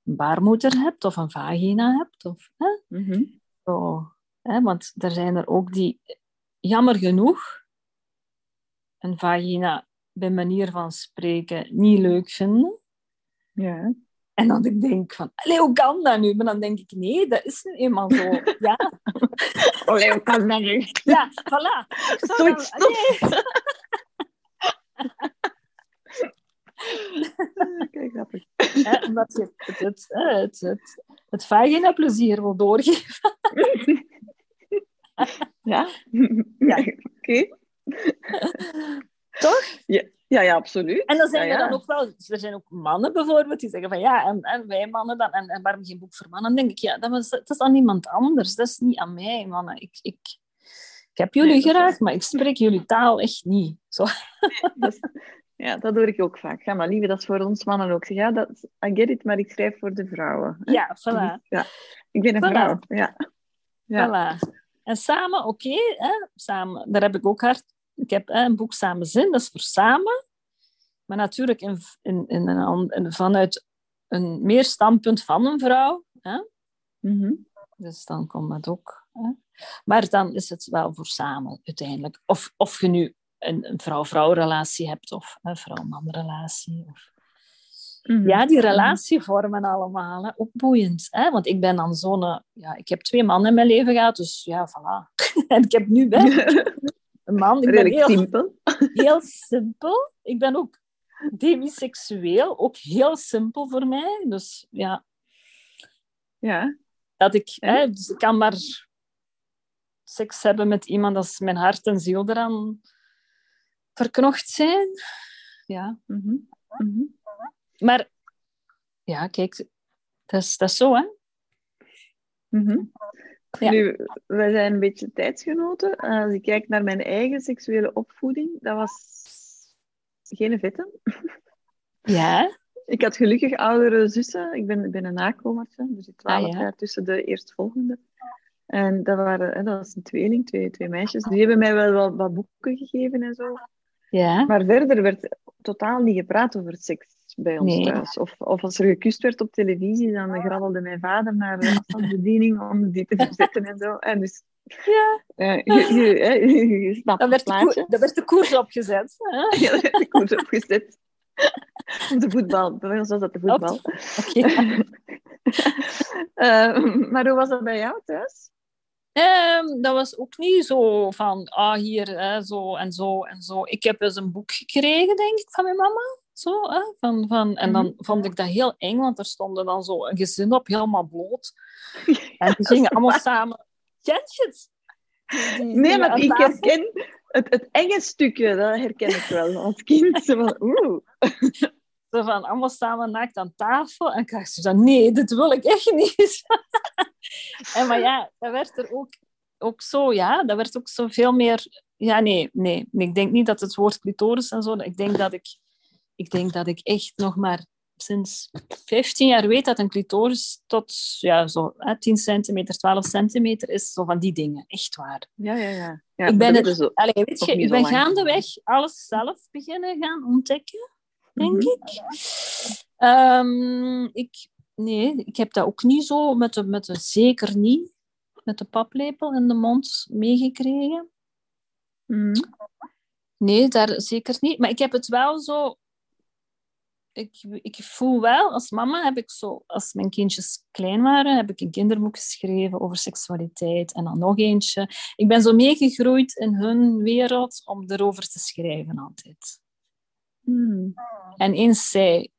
S2: baarmoeder hebt of een vagina hebt? Of, hè?
S1: Mm
S2: Zo, hè? Want er zijn er ook die, jammer genoeg, een vagina bij manier van spreken niet leuk vinden.
S1: Ja.
S2: En dan ik denk van, allee, hoe kan dat nu? Maar dan denk ik, nee, dat is nu eenmaal zo. Ja.
S1: Allee, hoe kan dat nu?
S2: Ja, voilà.
S1: Zoiets Kijk, grappig.
S2: Ja, omdat je het, het, het, het, het vagina plezier wil doorgeven.
S1: ja?
S2: Ja.
S1: Oké. Okay.
S2: Toch?
S1: Ja. Ja, ja, absoluut.
S2: En dan zijn
S1: ja,
S2: er dan ook wel, er zijn ook mannen bijvoorbeeld die zeggen van ja, en, en wij mannen dan, en, en waarom geen boek voor mannen? Dan denk ik, ja, dat, was, dat is aan iemand anders, dat is niet aan mij, mannen. Ik, ik, ik heb jullie nee, graag, maar ik spreek jullie taal echt niet. Zo.
S1: Nee, dat is, ja, dat hoor ik ook vaak. Ga maar lieve, dat is voor ons mannen ook. Zeg, ja, dat, I get it, maar ik schrijf voor de vrouwen. Hè?
S2: Ja, voilà.
S1: Ja, ik ben een
S2: Voilà.
S1: vrouw. Ja. Ja.
S2: Voilà. En samen, oké, samen, daar heb ik ook hard... Ik heb een boek Samen Zin, dat is voor samen. Maar natuurlijk in, in, in een, an- in- vanuit een meer standpunt van een vrouw. Hè?
S1: Mhm.
S2: Dus dan komt dat ook. Hè? Maar dan is het wel voor samen uiteindelijk. Of, of je nu een, een vrouw-vrouw relatie hebt of een vrouw-man relatie. Of...
S1: Mhm.
S2: Ja, die relatievormen allemaal. Hè? Ook boeiend. Hè? Want ik ben dan zo'n... eh, Ja, ik heb twee mannen in mijn leven gehad, dus ja, voilà. en ik heb nu wel een man. Ik ben heel,
S1: simpel.
S2: heel simpel. Ik ben ook demiseksueel, ook heel simpel voor mij. Dus ja,
S1: Ja.
S2: dat ik, hè, dus ik kan maar seks hebben met iemand als mijn hart en ziel eraan verknocht zijn. Ja,
S1: Mhm. Mhm.
S2: maar ja, kijk, dat is, dat is zo, hè?
S1: Mhm.
S2: Ja.
S1: Nu, wij zijn een beetje tijdsgenoten. Als ik kijk naar mijn eigen seksuele opvoeding, dat was geen vette.
S2: Ja,
S1: Ik had gelukkig oudere zussen. Ik ben, ik ben een nakomertje. Er zit twaalf
S2: Ah, ja.
S1: jaar tussen de eerstvolgende. En dat, waren, dat was een tweeling, twee, twee meisjes. Die hebben mij wel wat, wat boeken gegeven en zo.
S2: Ja.
S1: Maar verder werd totaal niet gepraat over seks bij ons
S2: Nee.
S1: thuis. Of, of als er gekust werd op televisie, dan grabbelde mijn vader naar de afstandsbediening om die te verzetten en zo. En dus,
S2: Ja.
S1: eh, je, je, hè, je snapt
S2: Dan werd, de koer, dan werd de koers opgezet. Hè?
S1: Ja, heb ik goed opgezet. Op de voetbal. Bij ons was dat de voetbal.
S2: Oké.
S1: Eh, maar hoe was dat bij jou thuis?
S2: Ehm, dat was ook niet zo van, ah, hier, hè, zo en zo en zo. Ik heb eens een boek gekregen, denk ik, van mijn mama. Zo, hè, van, van, en dan vond ik dat heel eng, want er stonden dan zo een gezin op, helemaal bloot. En die gingen allemaal samen... Ken je het? Die- die
S1: Nee, maar ik herken het, het enge stukje, dat herken ik wel als kind. Oeh.
S2: Zo van, allemaal samen naakt aan tafel. En ik dacht zo van, nee, dit wil ik echt niet. en maar ja, dat werd er ook, ook zo, ja, dat werd ook zo veel meer... Ja, nee, nee. Ik denk niet dat het woord clitoris en zo... Ik denk dat ik, ik, denk dat ik echt nog maar sinds 15 jaar weet dat een clitoris tot ja, zo, hè, 10 centimeter, 12 centimeter is. Zo van die dingen. Echt waar.
S1: Ja, ja, ja. ja
S2: ik ben het, allee, weet je, ik ben gaandeweg alles zelf beginnen gaan ontdekken, denk
S1: Mhm.
S2: ik. Ehm, ik. Nee, ik heb dat ook niet zo, met de, met de, zeker niet, met de paplepel in de mond meegekregen.
S1: Mhm.
S2: Nee, daar zeker niet. Maar ik heb het wel zo... Ik, ik voel wel, als mama heb ik zo... Als mijn kindjes klein waren, heb ik een kinderboek geschreven over seksualiteit. En dan nog eentje. Ik ben zo meegegroeid in hun wereld om erover te schrijven altijd.
S1: Mhm.
S2: En eens zij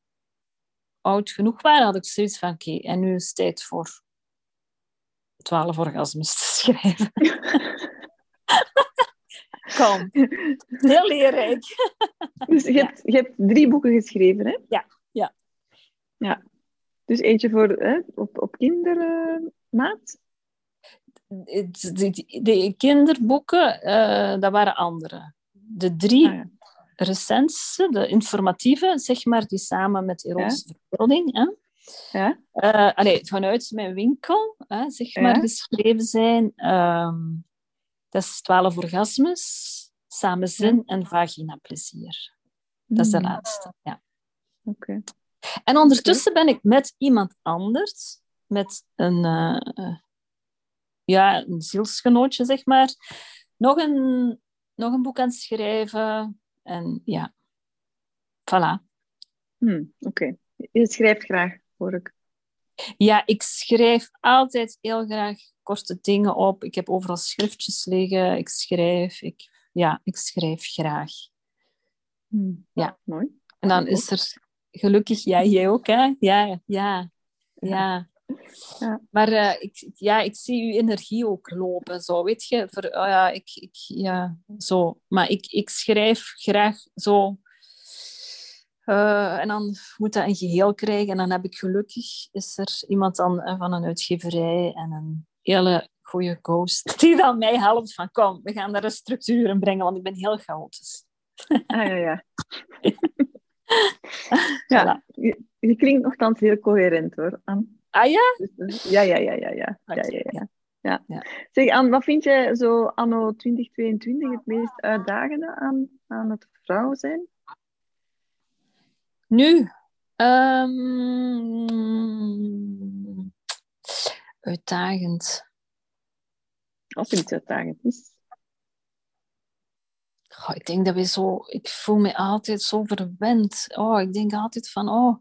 S2: oud genoeg waren, had ik zoiets van... Oké, en nu is het tijd voor twaalf orgasmes te schrijven. Kom. Heel leerrijk.
S1: Dus je,
S2: Ja.
S1: hebt, je hebt drie boeken geschreven, hè?
S2: Ja, ja.
S1: Ja. Dus eentje voor, hè, op, op kindermaat.
S2: de, de, de kinderboeken, eh, dat waren andere. De drie
S1: Ah, ja.
S2: Recentste, de informatieve, zeg maar, die samen met erotische verbeelding, hè?
S1: Ja?
S2: Eh, allee, vanuit mijn winkel, hè, zeg maar,
S1: Ja.
S2: geschreven zijn. ehm, dat is 12 orgasmes, samenzin en vaginaplezier. Dat is de
S1: Mhm.
S2: laatste, ja.
S1: Oké.
S2: En ondertussen ben ik met iemand anders, met een, eh, eh, ja, een zielsgenootje, zeg maar, nog een, nog een boek aan het schrijven. En ja, voilà.
S1: Hm, Oké. Je schrijft graag, hoor ik.
S2: Ja, ik schrijf altijd heel graag korte dingen op. Ik heb overal schriftjes liggen. Ik schrijf. Ik, ja, ik schrijf graag.
S1: Hm.
S2: Ja.
S1: Mooi.
S2: En dan is er gelukkig, ja, jij ook, hè? Ja, ja, ja.
S1: Ja.
S2: Maar eh, ik, ja, ik zie uw energie ook lopen, zo, weet je. Voor, oh ja, ik, ik, ja, zo. Maar ik, ik schrijf graag zo. Eh, en dan moet dat een geheel krijgen. En dan heb ik gelukkig, is er iemand dan eh, van een uitgeverij en een hele goede ghost die dan mij helpt van kom, we gaan daar een structuur in brengen, want ik ben heel chaotisch.
S1: Ah, ja, ja. ja, je, je klinkt nogthans heel coherent, hoor, Anne.
S2: Ah ja?
S1: Dus, eh, Ja, ja, ja, ja, ja. ja,
S2: Oké,
S1: ja, ja. ja.
S2: Ja.
S1: Zeg, Anne, wat vind jij zo anno 2022 het meest uitdagende aan, aan het vrouw zijn?
S2: Nu, ehm, uitdagend.
S1: Als er iets uitdagend is.
S2: Goh, ik denk dat we zo, ik voel me altijd zo verwend. Oh, ik denk altijd van, oh,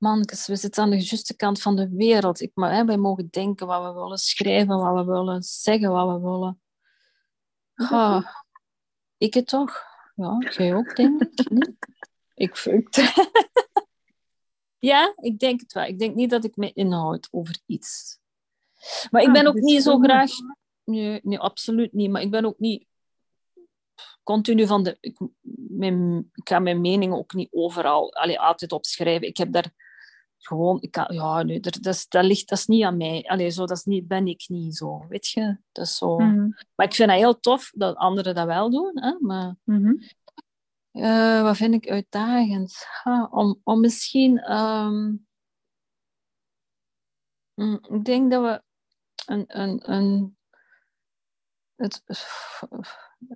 S2: man, we zitten aan de juiste kant van de wereld. Ik, maar, hè, wij mogen denken wat we willen, schrijven wat we willen, zeggen wat we willen. Goh, ik het toch? Ja, jij ook, denk ik. Ik vind Ja, ik denk het wel. Ik denk niet dat ik me inhoud over iets. Maar ik
S1: Ah,
S2: ben ook niet zo graag... Nee, nee, absoluut niet. Maar ik ben ook niet continu van de... Ik, mijn, ik ga mijn mening ook niet overal allee, altijd opschrijven. Ik heb daar gewoon... Ik kan, ja, nee, dat, dat, is, dat, ligt, dat is niet aan mij. Allee, zo, dat is niet, ben ik niet zo. Weet je? Dat is zo...
S1: Mhm.
S2: Maar ik vind dat heel tof dat anderen dat wel doen. Hè? Maar eh, wat vind ik uitdagend? Ha, om, om misschien... mm, ik denk dat we een... een, een het,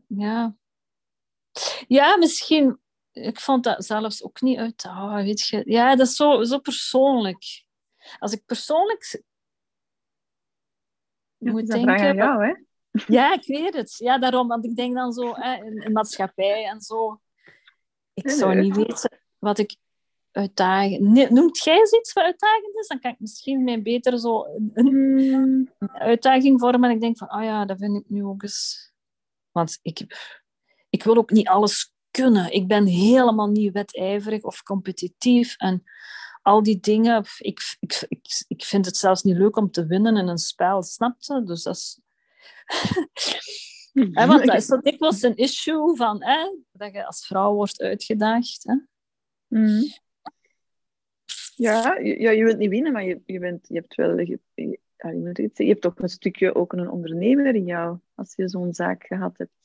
S2: ja. Ja, misschien. Ik vond dat zelfs ook niet uit. Oh, weet je, ja, dat is zo, zo persoonlijk. Als ik persoonlijk
S1: Ja,
S2: moet denken.
S1: vraag aan jou, hè?
S2: Ja, ik weet het. Ja, daarom, want ik denk dan zo hè, in, in maatschappij en zo. Ik
S1: Nee,
S2: zou niet weten wat ik uitdagend... Noemt jij iets wat uitdagend is? Dan kan ik misschien mij beter zo een,
S1: Hmm,
S2: uitdaging vormen. En ik denk van, oh ja, dat vind ik nu ook eens... Want ik, ik wil ook niet alles kunnen. Ik ben helemaal niet wedijverig of competitief. En al die dingen... Ik, ik, ik, ik vind het zelfs niet leuk om te winnen in een spel, snap je? Dus dat is... Want dat is zo dikwijls een issue van hè, dat je als vrouw wordt uitgedaagd. Hè?
S1: Hmm. Ja, je, ja, je wilt niet winnen, maar je, je, bent, je hebt wel... Je, je, je hebt toch een stukje ook een ondernemer in jou, als je zo'n zaak gehad hebt.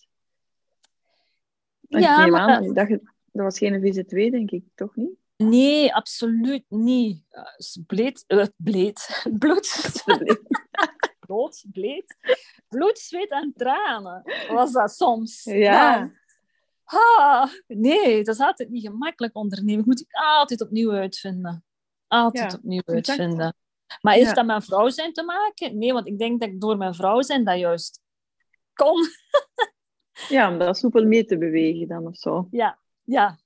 S2: Ja,
S1: ik
S2: maar-
S1: aan, dat, je, dat was geen VZ2, denk ik, toch niet?
S2: Nee, absoluut niet. Uh, Bleed, uh, bleed, bloed, bloed, bleed, bloed, zweet en tranen was dat soms.
S1: Ja.
S2: Man. Ah, nee, dat is altijd niet gemakkelijk ondernemen. Ik moet ik altijd opnieuw uitvinden. Altijd
S1: Ja,
S2: opnieuw
S1: exact.
S2: uitvinden. Maar heeft
S1: Ja.
S2: dat met vrouw zijn te maken? Nee, want ik denk dat ik door mijn vrouw zijn dat juist kon.
S1: Ja, om dat soepel mee te bewegen dan of zo.
S2: Ja, ja.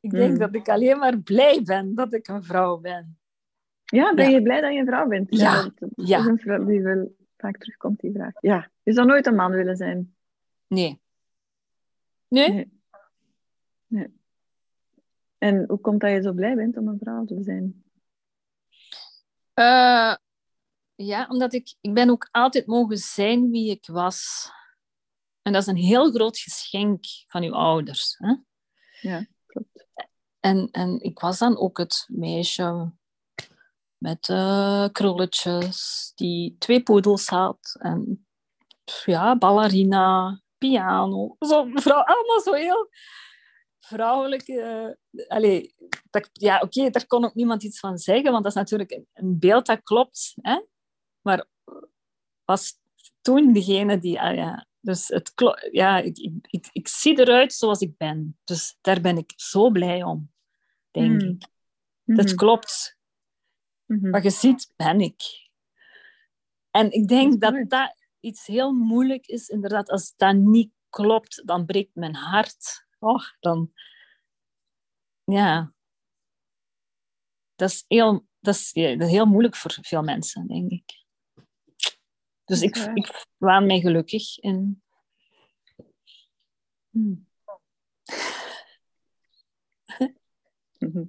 S2: Ik denk
S1: Hmm.
S2: dat ik alleen maar blij ben dat ik een vrouw ben.
S1: Ja, ben
S2: Ja.
S1: je blij dat je een vrouw bent?
S2: Ja,
S1: dat, dat
S2: ja.
S1: is een vraag die wel vaak terugkomt, die vraag. Ja. Je zou nooit een man willen zijn.
S2: Nee. Nee?
S1: Nee. Nee. En hoe komt dat je zo blij bent om een vrouw te zijn?
S2: Eh, ja, omdat ik, ik ben ook altijd mogen zijn wie ik was. En dat is een heel groot geschenk van uw ouders. Hè?
S1: Ja, klopt.
S2: En, en ik was dan ook het meisje met eh, krulletjes, die twee poedels had. En ja, ballerina, piano. Zo, vrouw, allemaal zo heel vrouwelijk. eh, allee, dat, ja, oké, daar kon ook niemand iets van zeggen, want dat is natuurlijk een, een beeld dat klopt. Hè? Maar was toen degene die... ah ja, dus het ja, ik, ik, ik, ik zie eruit zoals ik ben. Dus daar ben ik zo blij om, denk
S1: Mm.
S2: ik. Dat
S1: Mhm.
S2: klopt.
S1: Mhm.
S2: Wat je ziet, ben ik. En ik denk dat dat iets heel moeilijk is. Inderdaad, als dat niet klopt, dan breekt mijn hart. Oh, dan... Ja. Dat is heel, dat is, ja, dat is heel moeilijk voor veel mensen, denk ik. Dus ik, ik waan mij gelukkig in...
S1: Mhm. Mhm.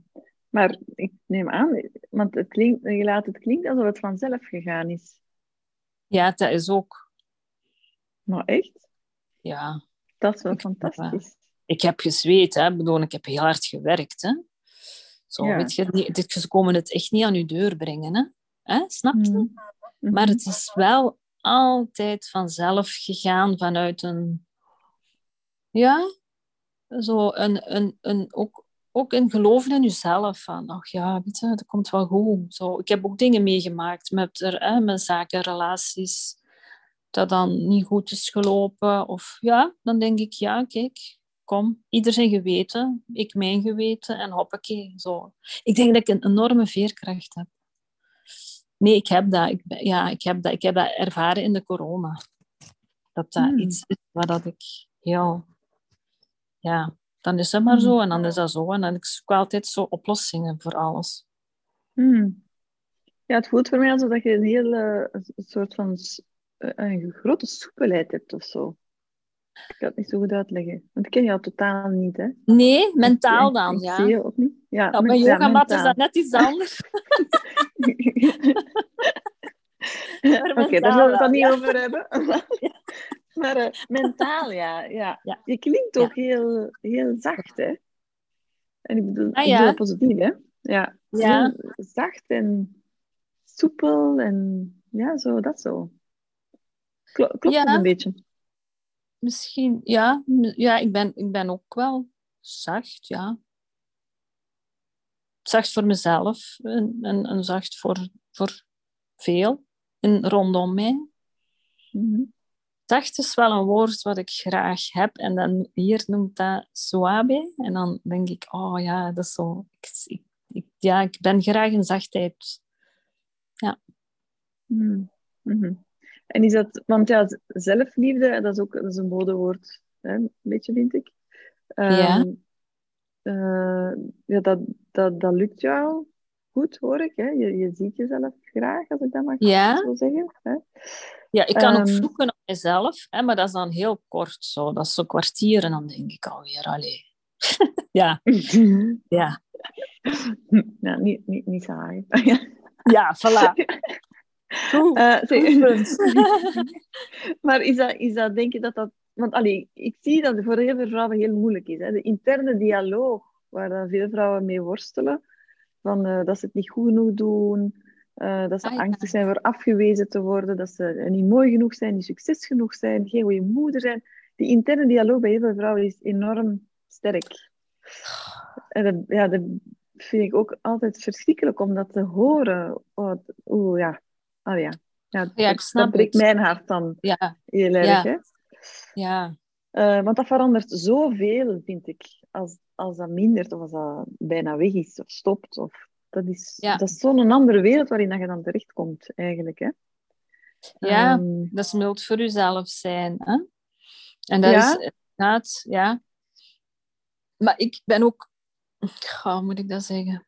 S1: Maar ik neem aan, want het klinkt, je laat het klinken alsof het vanzelf gegaan is.
S2: Ja, dat is ook...
S1: Maar echt,
S2: Ja,
S1: dat is wel
S2: Ik-
S1: fantastisch.
S2: ik heb gezweet, hè. Ik bedoel, ik heb heel hard gewerkt, hè. Zo,
S1: Ja.
S2: weet je, dit- ze komen het echt niet aan je deur brengen, hè. hè? Snap je?
S1: Mhm. Mhm.
S2: Maar het is wel altijd vanzelf gegaan vanuit een... Ja, zo een... een, een ook, ook een geloven in jezelf. Van, ach ja, weet dat komt wel goed. Zo, ik heb ook dingen meegemaakt met, er, hè, met zaken, relaties, dat dan niet goed is gelopen. Of ja, dan denk ik, ja, kijk, kom, ieder zijn geweten, ik mijn geweten en hoppakee. Zo. Ik denk dat ik een enorme veerkracht heb. Nee, ik heb dat. Ik, ja, ik heb dat. Ik heb dat ervaren in de corona. Dat dat
S1: Hmm.
S2: iets is waar dat ik heel... Ja, dan is het maar zo en dan is dat zo. En dan ik zoek altijd zo oplossingen voor alles.
S1: Hmm. Ja, het voelt voor mij alsof dat je een hele een soort van een grote soepelheid hebt of zo. Ik kan het niet zo goed uitleggen. Want ik ken jou totaal niet, hè?
S2: Nee, mentaal dan, ja.
S1: zie je ook niet. Ja, ja,
S2: yogamat is dat net iets anders.
S1: Oké, daar zullen we het dan niet
S2: ja.
S1: over hebben. maar eh, mentaal, ja, ja.
S2: Ja.
S1: Je klinkt ook heel, heel zacht, hè? En ik bedoel,
S2: Ah,
S1: ik bedoel positief, hè? Ja.
S2: Ja.
S1: Heel zacht en soepel en ja, zo, dat zo. Klo- klopt
S2: Ja.
S1: het een beetje?
S2: Misschien, ja. Ja, ik ben, ik ben ook wel zacht, ja. Zacht voor mezelf en, en, en zacht voor, voor veel en rondom mij.
S1: Mhm.
S2: Zacht is wel een woord wat ik graag heb. En dan hier noemt dat suabe. En dan denk ik, oh ja, dat is zo... Ik, ik, ja, ik ben graag in zachtheid. Ja.
S1: Mm. Mm En is dat... Want ja, zelfliefde, dat is ook dat is een modewoord, hè, een beetje, vind ik. Um, ja. Uh, ja, dat, dat, dat lukt jou goed, hoor ik. Hè? Je, je ziet jezelf graag, als ik dat mag ja. zo zeggen. Hè?
S2: Ja, ik kan um, ook ehm, vloeken op mezelf, hè, maar dat is dan heel kort zo. Dat is zo kwartier en dan denk ik alweer, allee. ja. ja.
S1: Ja, niet, niet, niet saai.
S2: ja, voilà. Uh,
S1: maar is dat, is dat, denk je dat dat... Want allee, ik zie dat het voor heel veel vrouwen heel moeilijk is. Hè? De interne dialoog, waar dan veel vrouwen mee worstelen, van, uh, dat ze het niet goed genoeg doen, uh, dat ze ah, angstig zijn voor afgewezen te worden, dat ze niet mooi genoeg zijn, niet succes genoeg zijn, geen goede moeder zijn. Die interne dialoog bij heel veel vrouwen is enorm sterk. En dat, ja, dat vind ik ook altijd verschrikkelijk om dat te horen. Oh, oh ja. Oh, ja. Ja,
S2: ja, ik snap
S1: dat breekt mijn hart dan
S2: ja.
S1: heel erg. Ja. Hè?
S2: ja.
S1: Uh, want dat verandert zoveel, vind ik, als, als dat mindert of als dat bijna weg is of stopt. Of, dat is, dat is zo'n andere wereld waarin dat je dan terechtkomt, eigenlijk. Hè?
S2: Ja, um, dat is mild voor jezelf zijn. Hè? En dat ja. is inderdaad, ja. Maar ik ben ook... Hoe moet ik dat zeggen?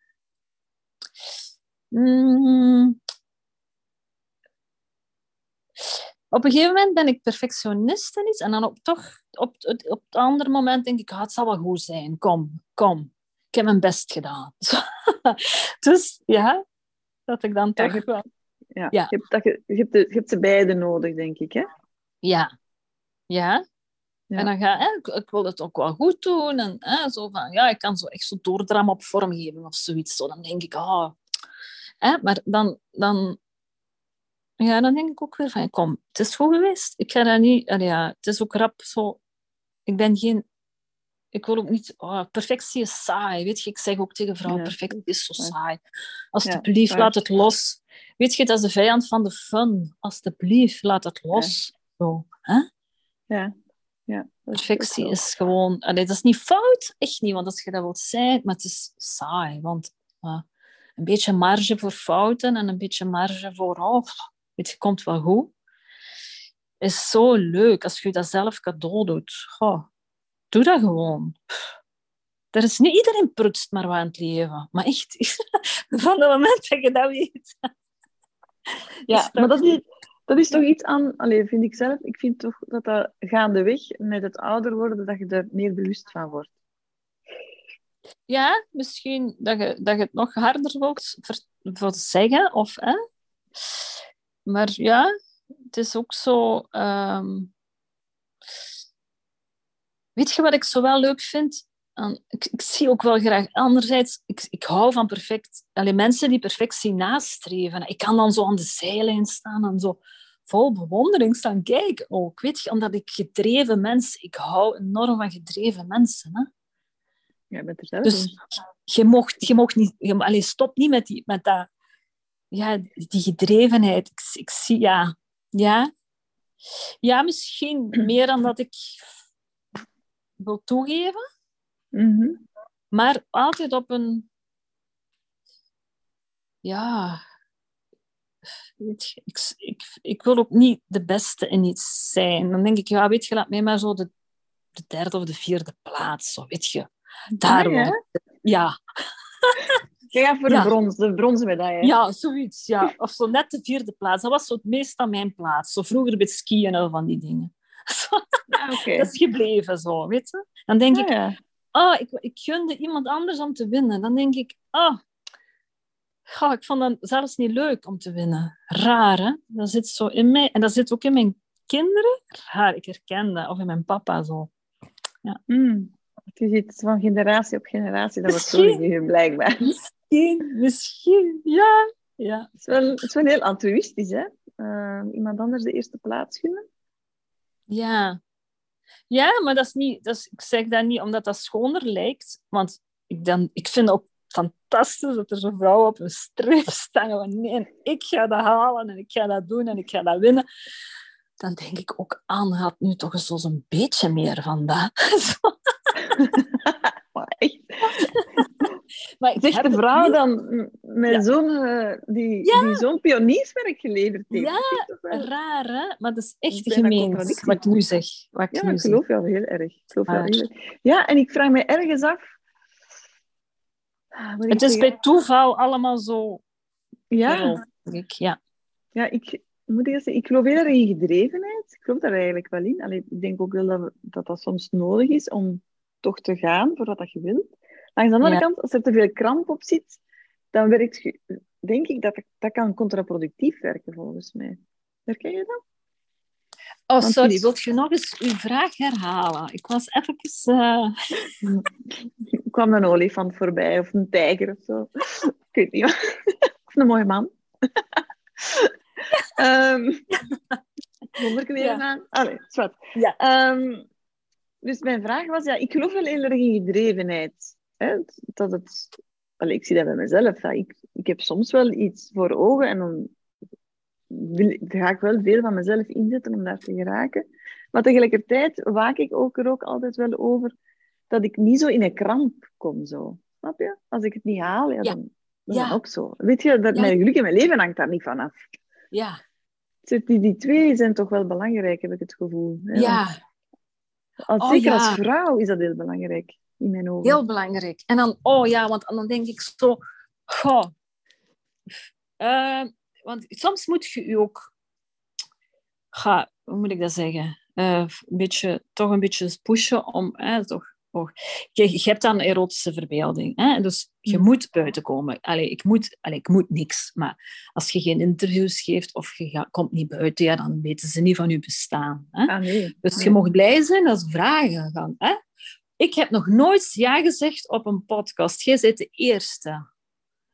S2: Mm, op een gegeven moment ben ik perfectionist in iets. En dan op, toch, op, op, op het andere moment denk ik, ah, het zal wel goed zijn. Kom, kom. Ik heb mijn best gedaan. dus ja, dat ik dan toch
S1: ja,
S2: wel...
S1: Ja, ja. Je, hebt, je, hebt de, je hebt ze beide nodig, denk ik, hè?
S2: Ja. Ja. ja. En dan ga hè, ik, ik wil het ook wel goed doen. En hè, zo van, ja, ik kan zo echt zo doordrammen op vormgeving of zoiets. Zo, dan denk ik, ah... Oh. Hè, maar dan, dan ja, dan denk ik ook weer van, kom, het is goed geweest. Ik ga dat niet... ja, het is ook rap zo... Ik ben geen... Ik wil ook niet... Oh, perfectie is saai. Weet je, ik zeg ook tegen vrouwen, perfectie is zo saai. Alsjeblieft, laat het los. Weet je, dat is de vijand van de fun. Alsjeblieft, laat het los. Zo, hè?
S1: Ja. Ja,
S2: perfectie is, gewoon... Allee, dat is niet fout, echt niet. Want als je dat wilt zijn, maar het is saai. Want uh, een beetje marge voor fouten en een beetje marge voor... Oh, het komt wel goed. Is zo leuk als je dat zelf cadeau doet. Goh, doe dat gewoon. Er is niet iedereen prutst maar wat aan het leven. Maar echt, van het moment dat je dat weet.
S1: Ja, maar dat is, dat is toch iets aan, alleen vind ik zelf, ik vind toch dat dat gaandeweg met het ouder worden, dat je er meer bewust van wordt.
S2: Ja, misschien dat je, dat je het nog harder wilt voor zeggen. Of, hè? Maar ja, het is ook zo. Um... Weet je wat ik zo wel leuk vind? Ik, ik, zie ook wel graag. Anderzijds, ik, ik hou van perfect. Alleen mensen die perfectie nastreven. Ik kan dan zo aan de zijlijn staan en zo vol bewondering staan kijken ook. Weet je, omdat ik gedreven mensen. Ik hou enorm van gedreven mensen. Hè?
S1: Ja, met er
S2: dus je mocht, je mocht niet. Je, allez, stop niet met, die, met dat ja, die gedrevenheid. Ik, ik zie, ja, ja. Ja, misschien meer dan dat ik wil toegeven.
S1: Mhm.
S2: Maar altijd op een... Ja... Weet je, ik, ik, ik wil ook niet de beste in iets zijn. Dan denk ik, ja, weet je, laat mij maar zo de, de derde of de vierde plaats. Zo, weet je. Daar ja? ja.
S1: Je gaat voor de, brons, de bronzen medaille.
S2: Ja, zoiets. Ja. Of zo net de vierde plaats. Dat was zo het meest aan mijn plaats. Zo vroeger bij skiën en van die dingen.
S1: okay.
S2: Dat is gebleven zo, weet je. Dan denk ah, ik, ja. oh, ik, ik gunde iemand anders om te winnen. Dan denk ik, oh, oh, ik vond dat zelfs niet leuk om te winnen. Raar, hè? Dat zit zo in mij. En dat zit ook in mijn kinderen. Raar, ik herken dat. Of in mijn papa zo. Ja.
S1: Mm. Je ziet van generatie op generatie, dat wordt zo blijkbaar
S2: misschien, misschien, ja. ja.
S1: Het, is wel, het is wel heel altruïstisch, hè? Uh, iemand anders de eerste plaats gunnen.
S2: Ja. Ja, maar dat is niet, dat is, ik zeg dat niet omdat dat schoner lijkt. Want ik, dan, ik vind het ook fantastisch dat er zo'n vrouw op een streep staan. Van, nee, ik ga dat halen en ik ga dat doen en ik ga dat winnen. dan denk ik ook, Anne had nu toch eens zo'n beetje meer van dat.
S1: echt. Maar ik vrouw dan met ja. zo'n uh, die, die zo'n pionierswerk geleverd heeft.
S2: Ja, raar hè? Maar dat is echt gemeen wat ik nu zeg. Wat
S1: ik
S2: ja,
S1: nu ik geloof wel heel erg. Ik geloof wel heel erg. Ja, en ik vraag me ergens af...
S2: Het is bij toeval allemaal zo...
S1: Ja.
S2: Ik, ja.
S1: Ja, ik, moet ik zeggen, ik geloof heel erg in gedrevenheid. Ik geloof daar eigenlijk wel in. Allee, ik denk ook wel dat, dat dat soms nodig is om toch te gaan voor wat je wilt. Langs de andere kant, als er te veel kramp op zit, dan werkt, denk ik dat dat kan contraproductief werken, volgens mij. Herken je dat?
S2: Oh, sorry. Wilt je nog eens uw vraag herhalen? Ik was even... Uh...
S1: er kwam een olifant voorbij, of een tijger of zo. Ik weet niet. of een mooie man. um, weer ja. aan. Allee, zwart. Ja. Um, dus mijn vraag was, ja, ik geloof wel heel erg in gedrevenheid. Hè? Dat het, allee, ik zie dat bij mezelf. Ik, ik heb soms wel iets voor ogen en dan wil, ga ik wel veel van mezelf inzetten om daar te geraken. Maar tegelijkertijd waak ik ook er ook altijd wel over dat ik niet zo in een kramp kom. Zo. Snap je? Als ik het niet haal, ja, dan, dan ja. ook zo. Weet je, dat mijn geluk in mijn leven hangt daar niet van af.
S2: Ja.
S1: Die, die twee zijn toch wel belangrijk, heb ik het gevoel.
S2: Ja.
S1: Als, oh, zeker als vrouw is dat heel belangrijk, in mijn ogen.
S2: Heel belangrijk. En dan, oh ja, want dan denk ik zo... Goh, uh, want soms moet je je ook... Ga, hoe moet ik dat zeggen? Uh, een beetje, toch een beetje pushen om eh, toch Oh, je, je, hebt dan een erotische verbeelding. Hè? Dus je mm. moet buiten komen. Allee, ik, moet, allee, ik moet niks. Maar als je geen interviews geeft of je gaat, komt niet buiten, ja, dan weten ze niet van je bestaan. Hè?
S1: Ah, nee.
S2: Dus je mag blij zijn als vragen gaan. Hè? Ik heb nog nooit ja gezegd op een podcast. Jij bent de eerste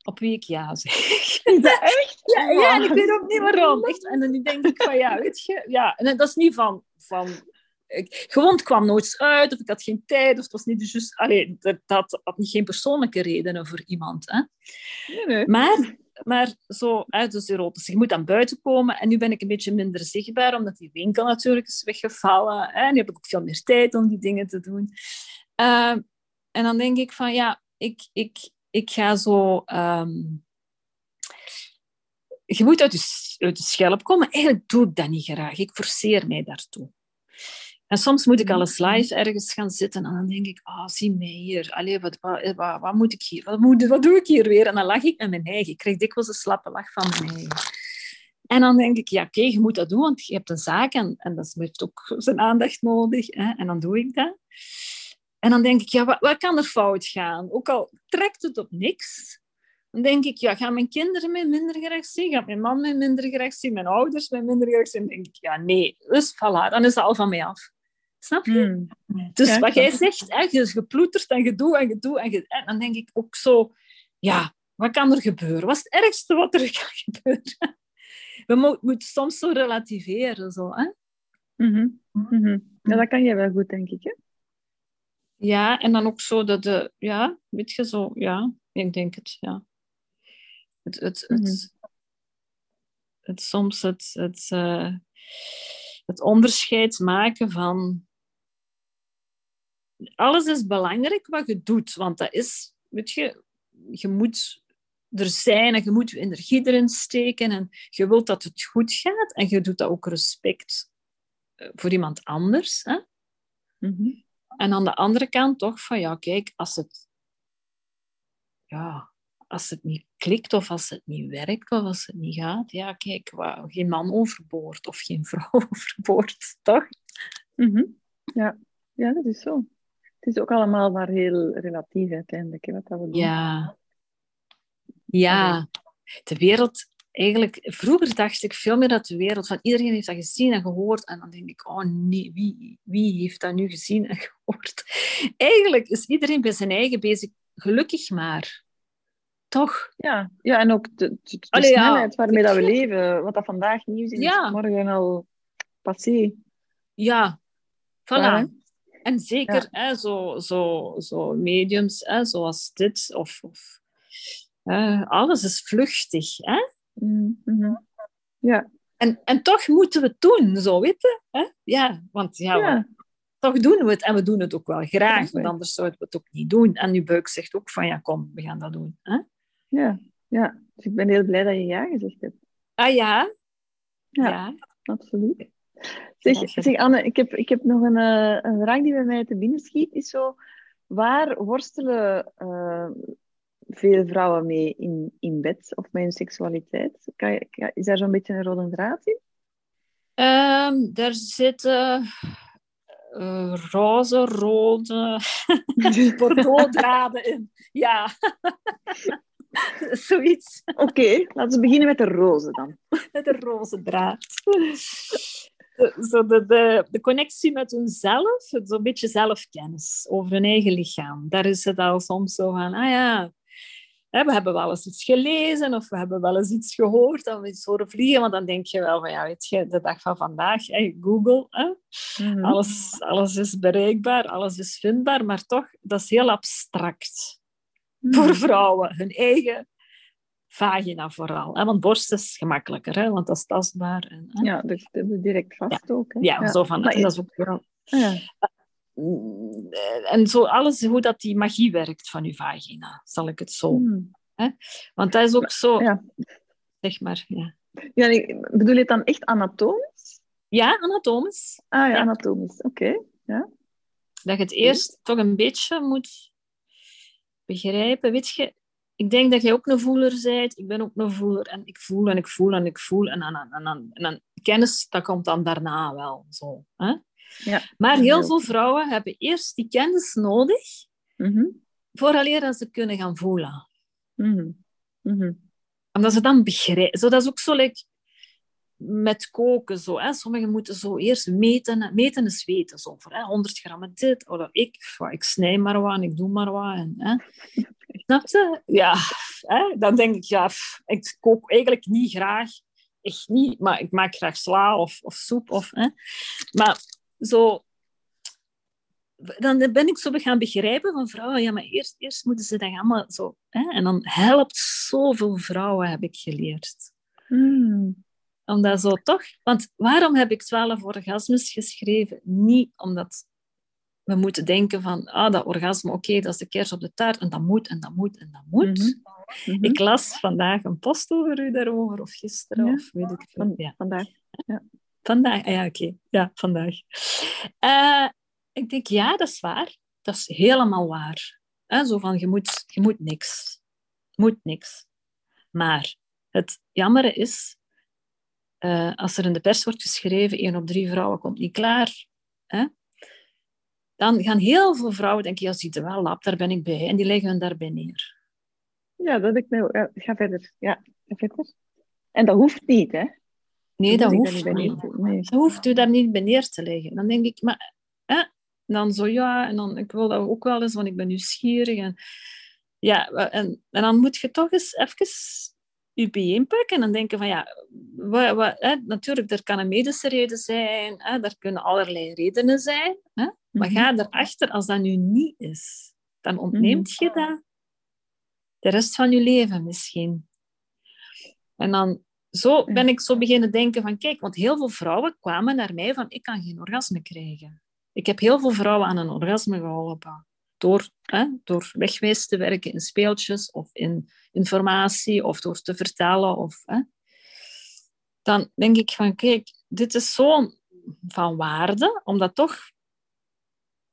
S2: op wie ik ja zeg.
S1: Dat echt?
S2: Ja, ja, en ik weet ook niet waarom. Echt. En dan denk ik van, ja, weet je... Ja, en dat is niet van, van ik, gewoon, het kwam nooit uit, of ik had geen tijd, of het was niet juist... Allee, dat, dat had niet geen persoonlijke redenen voor iemand. Hè.
S1: Nee, nee.
S2: Maar, maar zo, hè, dus erotisch. Je moet dan buiten komen. En nu ben ik een beetje minder zichtbaar, omdat die winkel natuurlijk is weggevallen. Hè. Nu heb ik ook veel meer tijd om die dingen te doen. Uh, en dan denk ik van, ja, ik, ik, ik ga zo... Um, je moet uit de, uit de schelp komen. Eigenlijk doe ik dat niet graag. Ik forceer mij daartoe. En soms moet ik alles live ergens gaan zitten en dan denk ik, ah, oh, zie mij hier. Allee, wat, wat, wat, wat, moet ik hier? Wat, moet, wat doe ik hier weer? En dan lach ik met mijn eigen. Ik krijg dikwijls een slappe lach van mijn eigen. En dan denk ik, ja, oké, je moet dat doen, want je hebt een zaak en, en dat heeft ook zijn aandacht nodig. Hè? En dan doe ik dat. En dan denk ik, ja, wat, wat kan er fout gaan? Ook al trekt het op niks, dan denk ik, ja, gaan mijn kinderen mij minder gerecht zien? Gaat mijn man mij minder gerecht zien? Mijn ouders mij minder gerecht zien? Dan denk ik, ja, nee. Dus voilà, dan is het al van mij af. Snap je? Hmm. Dus wat jij zegt, hè, je geploeterd en gedoe en gedoe en, en dan denk ik ook zo, ja, wat kan er gebeuren? Wat is het ergste wat er kan gebeuren? We mo moeten soms zo relativeren. Zo, hè?
S1: Mm -hmm. Ja, dat kan je wel goed, denk ik. Hè?
S2: Ja, en dan ook zo dat de, ja, weet je zo, ja, ik denk het, ja. Het, het, het, mhm. het, soms het, het, uh, het onderscheid maken van alles is belangrijk wat je doet, want dat is, weet je, je moet er zijn en je moet je energie erin steken en je wilt dat het goed gaat en je doet dat ook respect eh, voor iemand anders. Hè?
S1: Mhm.
S2: En aan de andere kant toch van, ja, kijk, als het, ja, als het niet klikt of als het niet werkt of als het niet gaat, ja, kijk, wow, geen man overboord of geen vrouw overboord, toch?
S1: Mm ja. ja, dat is zo het is ook allemaal maar heel relatief uiteindelijk, hè, wat dat we doen.
S2: Ja. Ja. De wereld... Eigenlijk, vroeger dacht ik veel meer dat de wereld van iedereen heeft dat gezien en gehoord. En dan denk ik, oh nee, wie, wie heeft dat nu gezien en gehoord? Eigenlijk is iedereen bij zijn eigen bezig. Gelukkig maar. Toch?
S1: Ja, ja en ook de, de, de snelheid waarmee dat we leven. Wat dat vandaag nieuws is, ja. morgen al passé.
S2: Ja, voilà. En zeker hè, zo, zo, zo mediums hè, zoals dit, of, of alles is vluchtig. Hè?
S1: Mm-hmm. Ja,
S2: En, en toch moeten we het doen, zo weten. Hè? Ja, want ja,
S1: Ja.
S2: toch doen we het. En we doen het ook wel graag, want anders zouden we het ook niet doen. En uw buik zegt ook van, ja, kom, we gaan dat doen. Hè?
S1: Ja. ja. Dus ik ben heel blij dat je ja gezegd hebt.
S2: Ah ja?
S1: Ja. Absoluut. Zeg, zeg Anne, ik heb, ik heb nog een, eh, een vraag die bij mij te binnen schiet. Is zo, waar worstelen eh, veel vrouwen mee in, in bed of met hun seksualiteit? Kan je, kan- is daar zo'n beetje een rode draad in?
S2: Ehm, daar zitten eh, roze, rode, bordeauxdraden in. Ja. Zoiets.
S1: Oké, laten we beginnen met de roze dan.
S2: Met een roze draad. De, zo de, de, de connectie met hunzelf, zo'n beetje zelfkennis over hun eigen lichaam. Daar is het al soms zo van, ah ja, hè, we hebben wel eens iets gelezen of we hebben wel eens iets gehoord of iets horen vliegen, want dan denk je wel van, ja, weet je, de dag van vandaag, hè, Google, hè,
S1: Mhm.
S2: alles, alles is bereikbaar, alles is vindbaar, maar toch, dat is heel abstract voor vrouwen. Hun eigen vagina vooral. Hè? Want borst is gemakkelijker, hè? want dat is tastbaar. En, hè?
S1: Ja, dus dat we direct vast ook. Hè?
S2: Ja, zo van,
S1: Maar
S2: en dat is ook wel...
S1: ja.
S2: Mm, En zo alles, hoe dat die magie werkt van je vagina, zal ik het zo...
S1: Mhm.
S2: Want dat is ook zo...
S1: Ja.
S2: Zeg maar, ja.
S1: Ja, nee, bedoel je het dan echt anatomisch?
S2: Ja, anatomisch.
S1: Ah ja,
S2: Ja.
S1: anatomisch. Oké.
S2: Dat je het eerst toch een beetje moet begrijpen. Weet je, ik denk dat jij ook een voeler bent. Ik ben ook een voeler. En ik voel en ik voel en ik voel. En dan, en dan, en dan, en dan kennis, dat komt dan daarna wel. Zo, hè?
S1: Ja.
S2: Maar heel veel vrouwen hebben eerst die kennis nodig
S1: Mhm.
S2: vooraleer dat ze kunnen gaan voelen.
S1: Mhm. Mhm.
S2: Omdat ze dan begrijpen. Zo, dat is ook zo like, met koken. Zo, hè. Sommigen moeten zo eerst meten. Meten is weten. Zo, voor, hè, 100 gram dit. Of ik, ja, ik snij maar wat en ik doe maar wat. En, hè. Snap je? Ja. Hè? Dan denk ik, ja, pff, ik kook eigenlijk niet graag. Echt niet. Maar ik maak graag sla of, of soep. Of, hè. Maar zo... Dan ben ik zo gaan begrijpen van vrouwen, ja, maar eerst, eerst moeten ze dat allemaal zo... Hè? En dan helpt zoveel vrouwen, heb ik geleerd
S1: Mhm.
S2: omdat zo toch... Want waarom heb ik 12 orgasmes geschreven? Niet omdat we moeten denken van, ah, dat orgasme, oké, dat is de kers op de taart, en dat moet, en dat moet, en dat moet.
S1: Mhm. Mhm.
S2: Ik las vandaag een post over u daarover, of gisteren,
S1: Ja.
S2: of weet ik veel.
S1: Van-
S2: Ja,
S1: Vandaag.
S2: Vandaag. Ah, ja, oké. Ja, vandaag. Eh, ik denk, ja, dat is waar. Dat is helemaal waar. Hè, zo van, je moet, je moet niks. Moet niks. Maar het jammere is, eh, als er in de pers wordt geschreven, één op drie vrouwen komt niet klaar, hè, dan gaan heel veel vrouwen denken, ja, ziet er wel lap, daar ben ik bij. En die leggen hun daarbij neer.
S1: Ja, dat ik. Ja, ga verder. Ja, verder. En dat hoeft niet, hè?
S2: Nee, dat hoeft niet.
S1: neer- Nee.
S2: Hoeft u daar niet bij neer te leggen. Dan denk ik, maar... Hè? Dan zo, ja, en dan, ik wil dat ook wel eens, want ik ben nieuwsgierig. En, ja, en, en dan moet je toch eens even je bijeenpakken en dan denken van, ja, wat, wat, hè? natuurlijk, er kan een medische reden zijn, hè? er kunnen allerlei redenen zijn, hè? maar
S1: Mhm.
S2: ga erachter als dat nu niet is. Dan ontneemt je dat de rest van je leven misschien. En dan zo ben ik zo beginnen denken van, kijk, want heel veel vrouwen kwamen naar mij van, ik kan geen orgasme krijgen. Ik heb heel veel vrouwen aan een orgasme geholpen. Door, hè, door wegwijs te werken in speeltjes of in informatie of door te vertellen. Of, hè. Dan denk ik van, kijk, dit is zo van waarde, omdat toch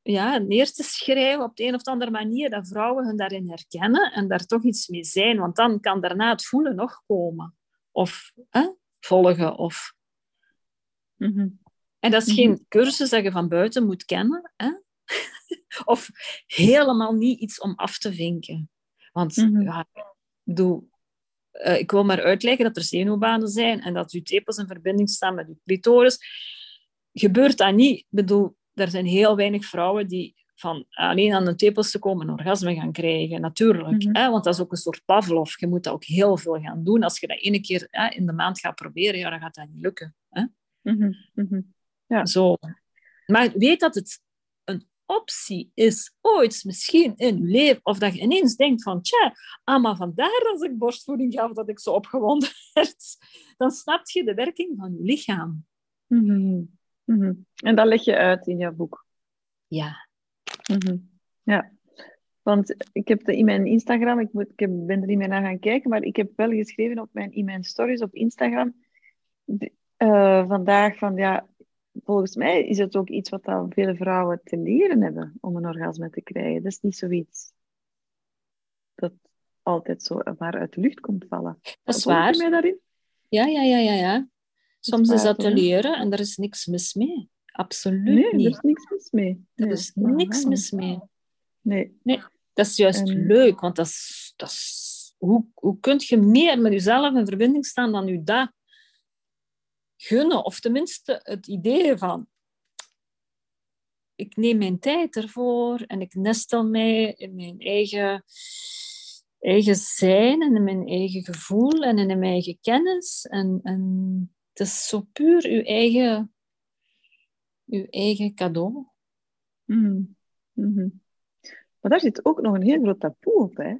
S2: ja, neer te schrijven op de een of andere manier, dat vrouwen hun daarin herkennen en daar toch iets mee zijn. Want dan kan daarna het voelen nog komen. Of hè, volgen. Of...
S1: Mhm.
S2: En dat is
S1: Mhm.
S2: geen cursus dat je van buiten moet kennen. Hè? of helemaal niet iets om af te vinken. Want
S1: Mhm.
S2: ja, ik bedoel, eh, ik wil maar uitleggen dat er zenuwbanen zijn en dat je tepels in verbinding staan met je clitoris. Gebeurt dat niet? Ik bedoel, er zijn heel weinig vrouwen die van alleen aan de tepels te komen een orgasme gaan krijgen. Natuurlijk,
S1: Mhm.
S2: hè? want dat is ook een soort Pavlov. Je moet dat ook heel veel gaan doen. Als je dat ene keer hè, in de maand gaat proberen, ja, dan gaat dat niet lukken. Hè?
S1: Mhm. Mhm.
S2: Zo. Maar weet dat het een optie is, ooit misschien in je leven, of dat je ineens denkt van, tja, ah, maar vandaar als ik borstvoeding gaf, dat ik zo opgewonden werd. dan snap je de werking van je lichaam.
S1: En dat leg je uit in jouw boek.
S2: Ja.
S1: Mhm. Ja. Want ik heb de, in mijn Instagram, ik, moet, ik heb, ben er niet meer naar gaan kijken, maar ik heb wel geschreven op mijn, in mijn stories op Instagram uh, vandaag van ja, volgens mij is het ook iets wat dan vele vrouwen te leren hebben om een orgasme te krijgen. Dat is niet zoiets dat altijd zo maar uit de lucht komt vallen.
S2: Dat is waar.
S1: mij daarin?
S2: Ja, ja, ja, ja, ja. Soms is dat te leren en er is niks mis mee. Absoluut
S1: nee,
S2: niet.
S1: er is niks mis mee.
S2: Er is niks mis mee.
S1: Nee.
S2: nee. Dat is juist leuk, want dat is, dat is, hoe, hoe kun je meer met jezelf in verbinding staan dan je dat gunnen? Of tenminste het idee van, ik neem mijn tijd ervoor en ik nestel mij in mijn eigen, eigen zijn en in mijn eigen gevoel en in mijn eigen kennis. En, en het is zo puur uw eigen, uw eigen cadeau.
S1: Mm. Mm Maar daar zit ook nog een heel groot taboe op, hè?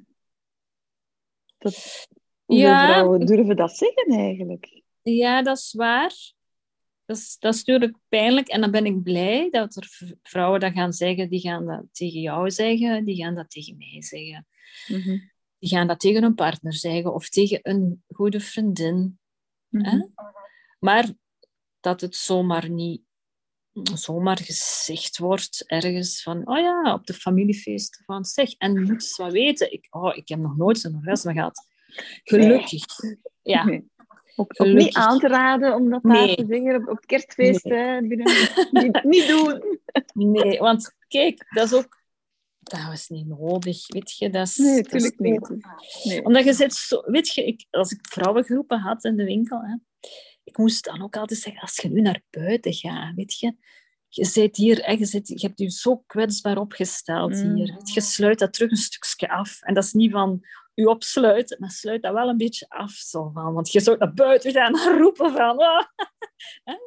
S1: Dat, ja, vrouwen durven dat zeggen eigenlijk?
S2: Ja, dat is waar. Dat is, dat is natuurlijk pijnlijk. En dan ben ik blij dat er vrouwen dat gaan zeggen, die gaan dat tegen jou zeggen, die gaan dat tegen mij zeggen.
S1: Mhm.
S2: Die gaan dat tegen een partner zeggen of tegen een goede vriendin. hè?
S1: Mhm.
S2: Maar dat het zomaar niet zomaar gezegd wordt ergens van, oh ja, op de familiefeest van zeg, en moet eens wat weten. Ik, oh, ik heb nog nooit zo'n orgasme gehad. Gelukkig. Ja.
S1: Nee. Ook, ook niet aan te raden om dat daar te zingen op, op kerstfeest. Hè, niet, niet doen.
S2: Nee, want kijk, dat is ook... Dat was niet nodig, weet je. Dat is,
S1: nee, natuurlijk niet. Nee.
S2: Omdat je zit zo... Weet je, ik, als ik vrouwengroepen had in de winkel, hè, ik moest dan ook altijd zeggen, als je nu naar buiten gaat, weet je, je zit hier en je, zit, je hebt je zo kwetsbaar opgesteld
S1: Mm.
S2: hier. Je sluit dat terug een stukje af. En dat is niet van u opsluiten, maar sluit dat wel een beetje af. Zo van, want je zou naar buiten gaan en roepen van... "Ah."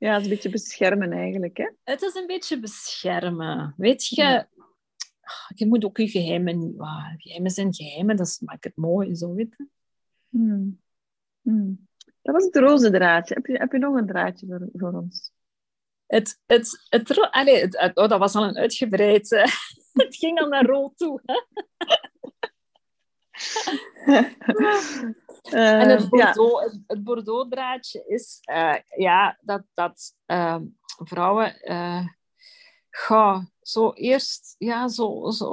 S1: Ja, het is een beetje beschermen eigenlijk, hè?
S2: Het is een beetje beschermen. Weet je,
S1: Ja.
S2: je moet ook je geheimen niet... ah, geheimen zijn geheimen, dat maakt het mooi, zo weet je.
S1: Hmm. Dat was het roze draadje. Heb je, heb je nog een draadje voor, voor ons?
S2: Het, het, het, allee, het, het- oh, dat was al een uitgebreid... eh, het ging al naar rood toe. Hè?
S1: Eh,
S2: En het
S1: ja.
S2: Bordeaux, het, het Bordeaux-draadje is eh, ja, dat, dat ehm, vrouwen eh ga, zo eerst ja, zo, zo.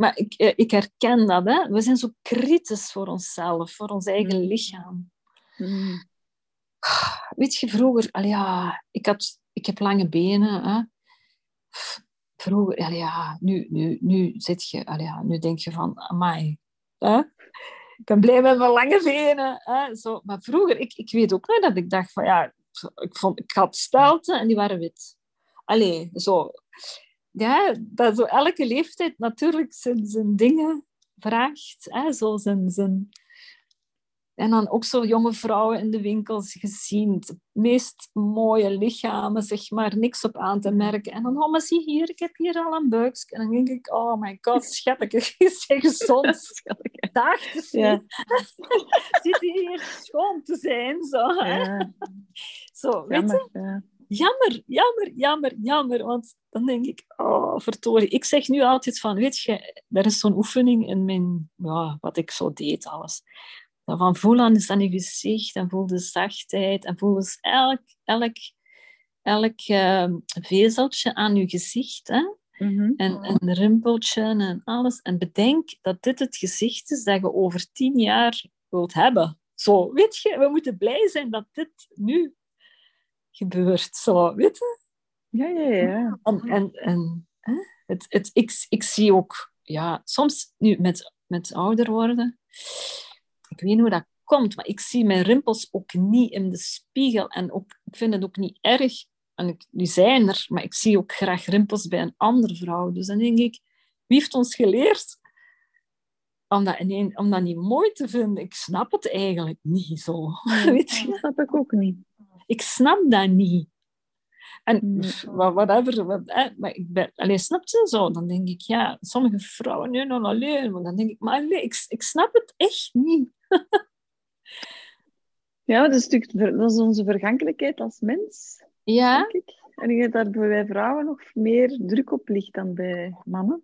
S2: Maar ik, eh, ik herken dat. Hè? We zijn zo kritisch voor onszelf, voor ons eigen
S1: Mm.
S2: lichaam.
S1: Hmm.
S2: Weet je, vroeger, allee, ja, ik, had, ik heb lange benen. Hè? Vroeger, allee, ja, nu, nu, nu zit je, allee, ja, nu denk je van, amai, hè? ik ben blij met mijn lange benen. Hè? Zo, maar vroeger, ik, ik weet ook nog dat ik dacht van, ja, ik, vond, ik had stelten en die waren wit. Allee, zo. Ja, dat zo elke leeftijd natuurlijk zijn, zijn dingen vraagt. Hè? Zo zijn, zijn... En dan ook zo jonge vrouwen in de winkels gezien. Meest mooie lichamen, zeg maar, niks op aan te merken. En dan, oh, maar zie hier, ik heb hier al een buikje. En dan denk ik, oh my god, schatje, je bent gezond. Dag te zien.
S1: Ja.
S2: Zit hier schoon te zijn. Zo, hè?
S1: Ja,
S2: zo weet je?
S1: Ja.
S2: Jammer, jammer, jammer, jammer. Want dan denk ik, oh, verdorie. Ik zeg nu altijd van, weet je, er is zo'n oefening in mijn, ja, wat ik zo deed, alles. Van voel aan, is aan je gezicht en voel de zachtheid en voel eens elk, elk, elk eh, vezeltje aan je gezicht. Hè?
S1: Mhm.
S2: En een rimpeltje en alles. En bedenk dat dit het gezicht is dat je over tien jaar wilt hebben. Zo, weet je, we moeten blij zijn dat dit nu gebeurt. Zo, weet je?
S1: Ja, ja, ja.
S2: En, en, en hè? Het, het, ik, ik zie ook, ja, soms nu met, met ouder worden, ik weet niet hoe dat komt, maar ik zie mijn rimpels ook niet in de spiegel. En ook, ik vind het ook niet erg. En ik, die zijn er, maar ik zie ook graag rimpels bij een andere vrouw. Dus dan denk ik, wie heeft ons geleerd om dat, ineen, om dat niet mooi te vinden? Ik snap het eigenlijk niet zo. Weet je?
S1: Dat snap ik ook niet.
S2: Ik snap dat niet. En wa- whatever, wat, hè, maar ik ben, allee, snap je zo? Dan denk ik, ja, sommige vrouwen, nee, nou, alleen. Maar dan denk ik, maar allee, ik, ik snap het echt niet.
S1: Ja, dat is, natuurlijk, dat is onze vergankelijkheid als mens.
S2: Ja.
S1: Denk ik. En ik denk dat bij vrouwen nog meer druk op ligt dan bij mannen.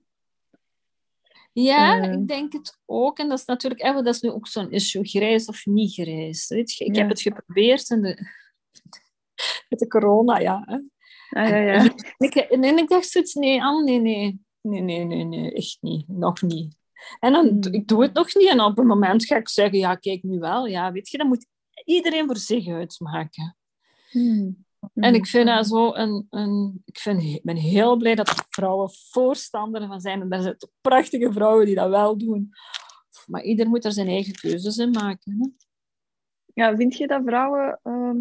S2: Ja,
S1: Eh.
S2: ik denk het ook. En dat is natuurlijk even, dat is nu ook zo'n issue, grijs of niet grijs. Weet je, ik
S1: Ja.
S2: heb het geprobeerd in de, met de corona, ja. hè.
S1: Ah, ja, ja.
S2: En ik, en ik dacht zoiets, nee, Anne, nee, nee. Nee, nee, nee, nee, echt niet. Nog niet. En dan,
S1: Hmm.
S2: ik doe het nog niet. En op een moment ga ik zeggen, ja, kijk, nu wel. Ja, weet je, dat moet iedereen voor zich uitmaken.
S1: Hmm.
S2: En ik vind dat zo een... een ik, vind, ik ben heel blij dat er vrouwen voorstander van zijn. En daar zijn prachtige vrouwen die dat wel doen. Maar ieder moet er zijn eigen keuzes in maken. Hè?
S1: Ja, vind je dat vrouwen ehm,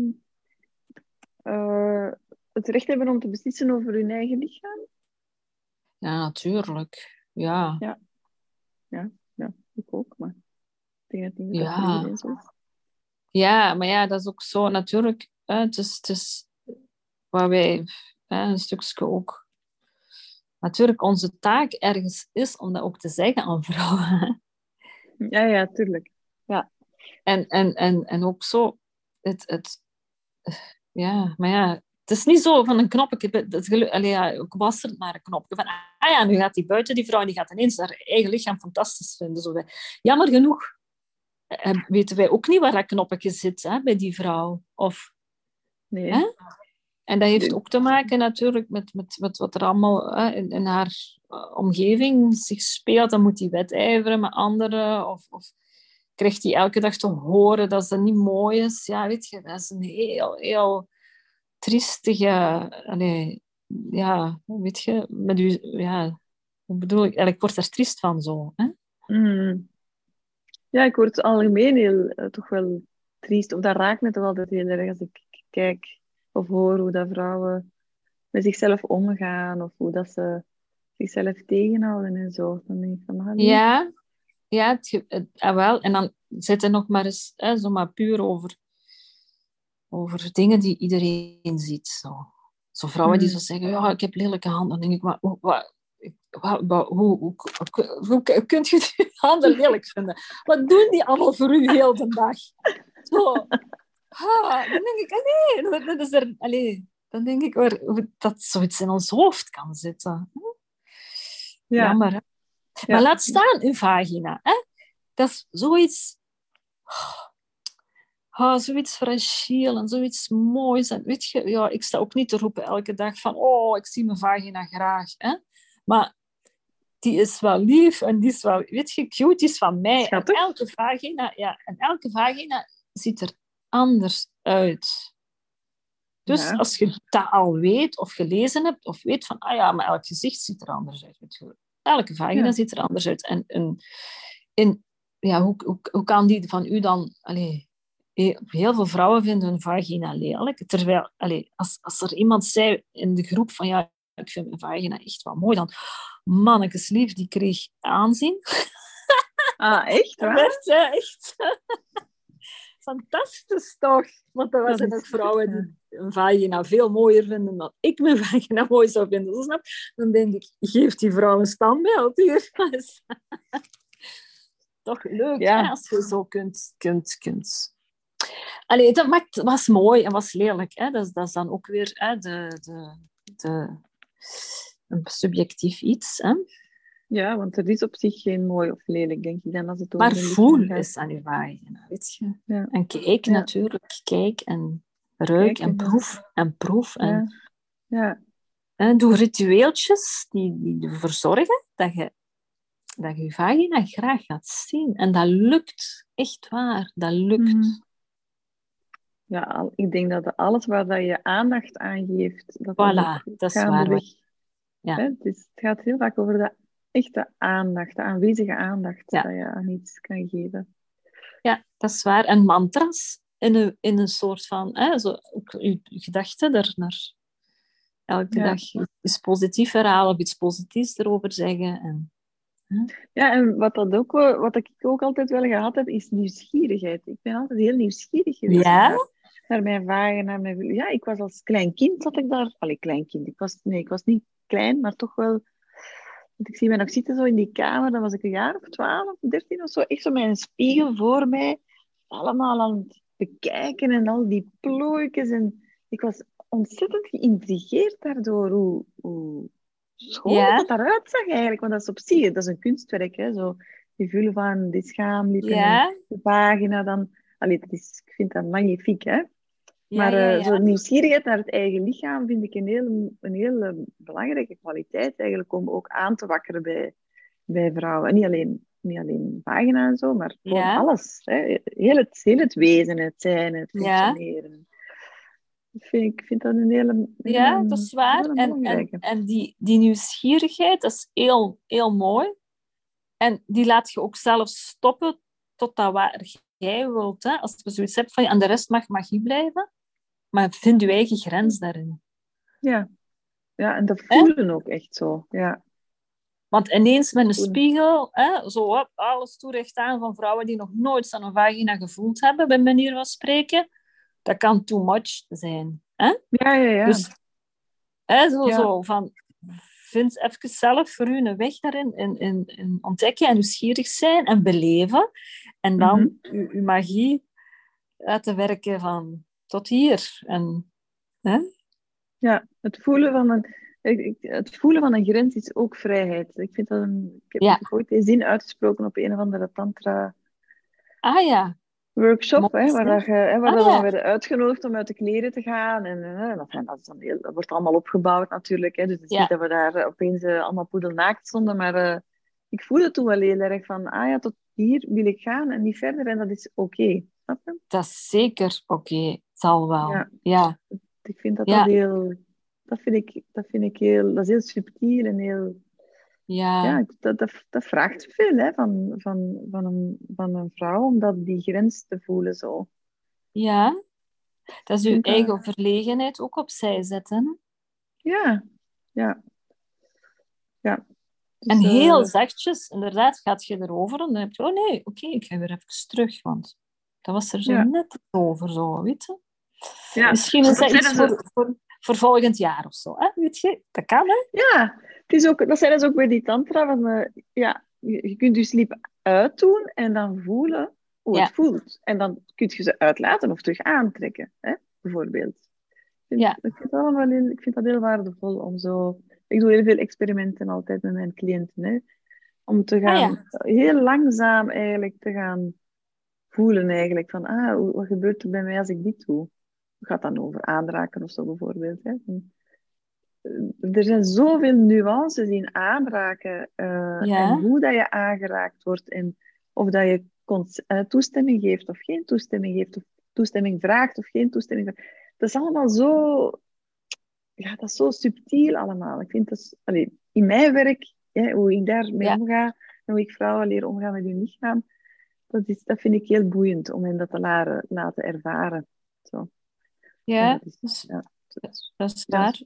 S1: eh, het recht hebben om te beslissen over hun eigen lichaam?
S2: Ja, natuurlijk. Ja.
S1: Ik ook, maar ik denk dat niet
S2: Ja.
S1: is.
S2: ja, maar ja, dat is ook zo natuurlijk. Hè, het, is, het is waar wij hè, een stukje ook... Natuurlijk, onze taak ergens is om dat ook te zeggen aan vrouwen. hè.
S1: Ja, ja, tuurlijk.
S2: En, en, en, en ook zo, het, het, ja, maar ja, het is niet zo van een knopje, dat allee, ja, ik was er maar een knopje van, ah ja, nu gaat die buiten, die vrouw, en die gaat ineens haar eigen lichaam fantastisch vinden. Zo, jammer genoeg eh, weten wij ook niet waar dat knopje zit hè, bij die vrouw. Of,
S1: Nee.
S2: Hè? en dat heeft ook te maken natuurlijk met, met, met wat er allemaal hè, in, in haar eh, omgeving zich speelt. Dan moet die wedijveren met anderen, of... of krijgt hij elke dag te horen dat ze niet mooi is. Ja, weet je, dat is een heel, heel triestige... Allee, ja, weet je, met u... Ja, hoe bedoel ik? Word er triest van zo. Hè?
S1: Mm. Ja, ik word algemeen heel, eh, toch wel triest. Of dat raakt me toch altijd heel erg als ik kijk of hoor hoe dat vrouwen met zichzelf omgaan. Of hoe dat ze zichzelf tegenhouden en zo. Dan denk ik van, ah, nee.
S2: Ja, ja het, ah, wel. En dan zit er nog maar eens hè, zo maar puur over, over dingen die iedereen ziet. Zo, zo vrouwen die
S1: Hmm.
S2: zo zeggen, ja, ik heb lelijke handen. Dan denk ik, maar hoe, wat, hoe, hoe, kunt je die handen lelijk vinden? Wat doen die allemaal voor u heel de dag? Zo. Ha, dan denk ik, ah, nee, dat- is er, allee, dan denk ik waar, dat zoiets in ons hoofd kan zitten.
S1: Ja.
S2: Jammer. Maar laat staan uw vagina. Hè? Dat is zoiets... Oh, zoiets fragiel en zoiets moois. En weet je, ja, ik sta ook niet te roepen elke dag van oh, ik zie mijn vagina graag. Hè? Maar die is wel lief en die is wel, weet je, cute, die is van mij. En elke vagina, ja, en elke vagina ziet er anders uit. Dus
S1: Ja.
S2: als je dat al weet of gelezen hebt, of weet van, ah ja, maar elk gezicht ziet er anders uit. Weet je. Elke vagina
S1: Ja.
S2: ziet er anders uit. En, en, en ja, hoe, hoe, hoe kan die van u dan... Allee, he- heel veel vrouwen vinden hun vagina lelijk. Terwijl, allee, als, als er iemand zei in de groep van, ja, ik vind mijn vagina echt wel mooi, dan, mannekes lief, die kreeg aanzien.
S1: Ah, echt
S2: Dat
S1: waar?
S2: werd ja, echt fantastisch toch? Want er
S1: is
S2: ook vrouwen die een vagina veel mooier vinden dan ik mijn vagina mooi zou vinden. Snap? Dan denk ik, geef die vrouw een standbeeld hier. toch leuk
S1: Ja.
S2: hè, als je zo kunt... kunt, kunt. Allee, dat maakt, was mooi en was lelijk. Hè? Dat, is, dat is dan ook weer hè, de, de, de, een subjectief iets. Hè?
S1: Ja, want er is op zich geen mooi of lelijk, denk ik. Dan als het
S2: Maar voel eens aan je vagina, weet je.
S1: Ja.
S2: En kijk
S1: Ja.
S2: natuurlijk, kijk en ruik
S1: Kijk
S2: en
S1: en-
S2: proef en proef. En,
S1: Ja.
S2: En doe ritueeltjes die, die ervoor zorgen dat je, dat je je vagina graag gaat zien. En dat lukt, echt waar, dat lukt.
S1: Mhm. Ja, al- ik denk dat alles waar dat je aandacht aan geeft, dat
S2: Voilà, dat is waar. Ja.
S1: Het, is, het gaat heel vaak over de echte aandacht, de aanwezige aandacht
S2: Ja.
S1: dat je aan iets kan geven.
S2: Ja, dat is waar. En mantras in een, in een soort van, hè, zo, ook je gedachten er naar elke
S1: Ja.
S2: dag iets positiefs herhalen of iets positiefs erover zeggen. En,
S1: Ja, en wat, dat ook, wat ik ook altijd wel gehad heb, is nieuwsgierigheid. Ik ben altijd heel nieuwsgierig geweest
S2: Ja?
S1: naar, mijn vagen, naar mijn... Ja, ik was als klein kind, zat ik daar... Allee, klein kind. Ik was, nee, ik was niet klein, maar toch wel... Want ik zie mij nog zitten zo in die kamer, dan was ik een jaar of twaalf, dertien of zo. Echt zo met een spiegel voor mij. allemaal aan het bekijken en al die plooikjes. En ik was ontzettend geïntrigeerd daardoor hoe, hoe schoon
S2: Ja.
S1: dat eruit zag eigenlijk. Want dat is op zich, dat is een kunstwerk. Hè? Zo, die vulva, die schaamlippen en
S2: Ja,
S1: de pagina dan. Allee, dat is, ik vind dat magnifiek, hè.
S2: Ja,
S1: maar
S2: ja,
S1: eh,
S2: ja.
S1: zo'n nieuwsgierigheid naar het eigen lichaam vind ik een heel, een eh, belangrijke kwaliteit eigenlijk om ook aan te wakkeren bij, bij vrouwen. En niet alleen, niet alleen vagina en zo, maar gewoon
S2: Ja.
S1: alles. Hè. Heel, het, heel het wezen, het zijn, het
S2: Ja.
S1: functioneren. Ik vind, ik vind dat een hele,
S2: Ja,
S1: hele-
S2: dat is waar.
S1: hele
S2: En, en, die, die nieuwsgierigheid, dat is heel, heel mooi. En die laat je ook zelf stoppen tot dat waar jij wilt. Hè? Als je zoiets hebt van, ja, en de rest mag magie blijven. Maar vind je eigen grens daarin.
S1: Ja. ja, en dat voelen ook echt zo. Ja,
S2: Want ineens met een spiegel, hè, zo alles toerecht aan van vrouwen die nog nooit zo'n vagina gevoeld hebben, bij manier van spreken, dat kan too much zijn. Hè?
S1: ja, ja. ja.
S2: Dus hè, zo,
S1: Ja.
S2: zo van, vind even zelf voor u een weg daarin in, in, in ontdekken en nieuwsgierig zijn en beleven. En dan
S1: Mhm.
S2: uw, uw magie laten werken van tot hier. En, hè?
S1: Ja, het voelen van een, ik- ik- het voelen van een grens is ook vrijheid. Ik vind dat een, ik heb
S2: Ja.
S1: ooit die zin uitgesproken op een of andere tantra
S2: Ah ja,
S1: workshop, hè, waar, dat hè, waar
S2: Ah, ja.
S1: werden uitgenodigd om uit de kleren te gaan. En, dat, dat, is dan heel, dat wordt allemaal opgebouwd natuurlijk. Hè, dus het is
S2: Ja.
S1: niet dat we daar opeens eh, allemaal poedelnaakt stonden, maar eh, ik voelde toen wel heel erg van, ah ja, tot hier wil ik gaan en niet verder en dat is oké.
S2: Dat is zeker oké. Zal wel.
S1: Ja.
S2: Ja.
S1: Ik vind dat
S2: Ja.
S1: dat heel, dat vind ik, dat vind ik heel, dat is heel subtiel en heel,
S2: Ja.
S1: ja, dat, dat, dat vraagt veel hè, van, van, van, een, van een vrouw om dat, die grens te voelen zo.
S2: Ja. Dat is uw eigen verlegenheid ook opzij zetten.
S1: Ja, ja. Ja. Dus,
S2: En heel
S1: eh,
S2: zachtjes, inderdaad, gaat je erover en dan heb je, oh nee, oké, ik ga weer even terug, want dat was er zo
S1: Ja.
S2: net over, zo, weet je.
S1: Ja.
S2: Misschien is dat iets voor, voor, voor volgend jaar of zo, hè? weet je. Dat kan, hè?
S1: Ja, het is ook, dat zijn dus ook bij die tantra. Van, eh, ja, je, je kunt je sleep uitdoen en dan voelen hoe
S2: Ja.
S1: het voelt. En dan kun je ze uitlaten of terug aantrekken, hè, bijvoorbeeld. Ik vind,
S2: Ja.
S1: ik, vind dat allemaal heel, ik vind dat heel waardevol om zo... Ik doe heel veel experimenten altijd met mijn cliënten. Hè, om te gaan, heel langzaam eigenlijk te gaan voelen eigenlijk. Van, ah, wat gebeurt er bij mij als ik dit doe? Het gaat dan over aanraken of zo bijvoorbeeld. Hè. Van, er zijn zoveel nuances in aanraken eh,
S2: Ja.
S1: en hoe dat je aangeraakt wordt en of dat je eh, toestemming geeft of geen toestemming geeft of toestemming vraagt of geen toestemming vraagt. Dat is allemaal zo, ja, dat is zo subtiel allemaal. Ik vind dat, in mijn werk, hè, hoe ik daarmee
S2: Ja.
S1: omga en hoe ik vrouwen leer omgaan met hun lichaam, dat, is, dat vind ik heel boeiend om hen dat te laren, laten ervaren. Zo.
S2: Ja,
S1: dat is,
S2: dus-
S1: ja, dat is
S2: dat is
S1: Ja,
S2: waar.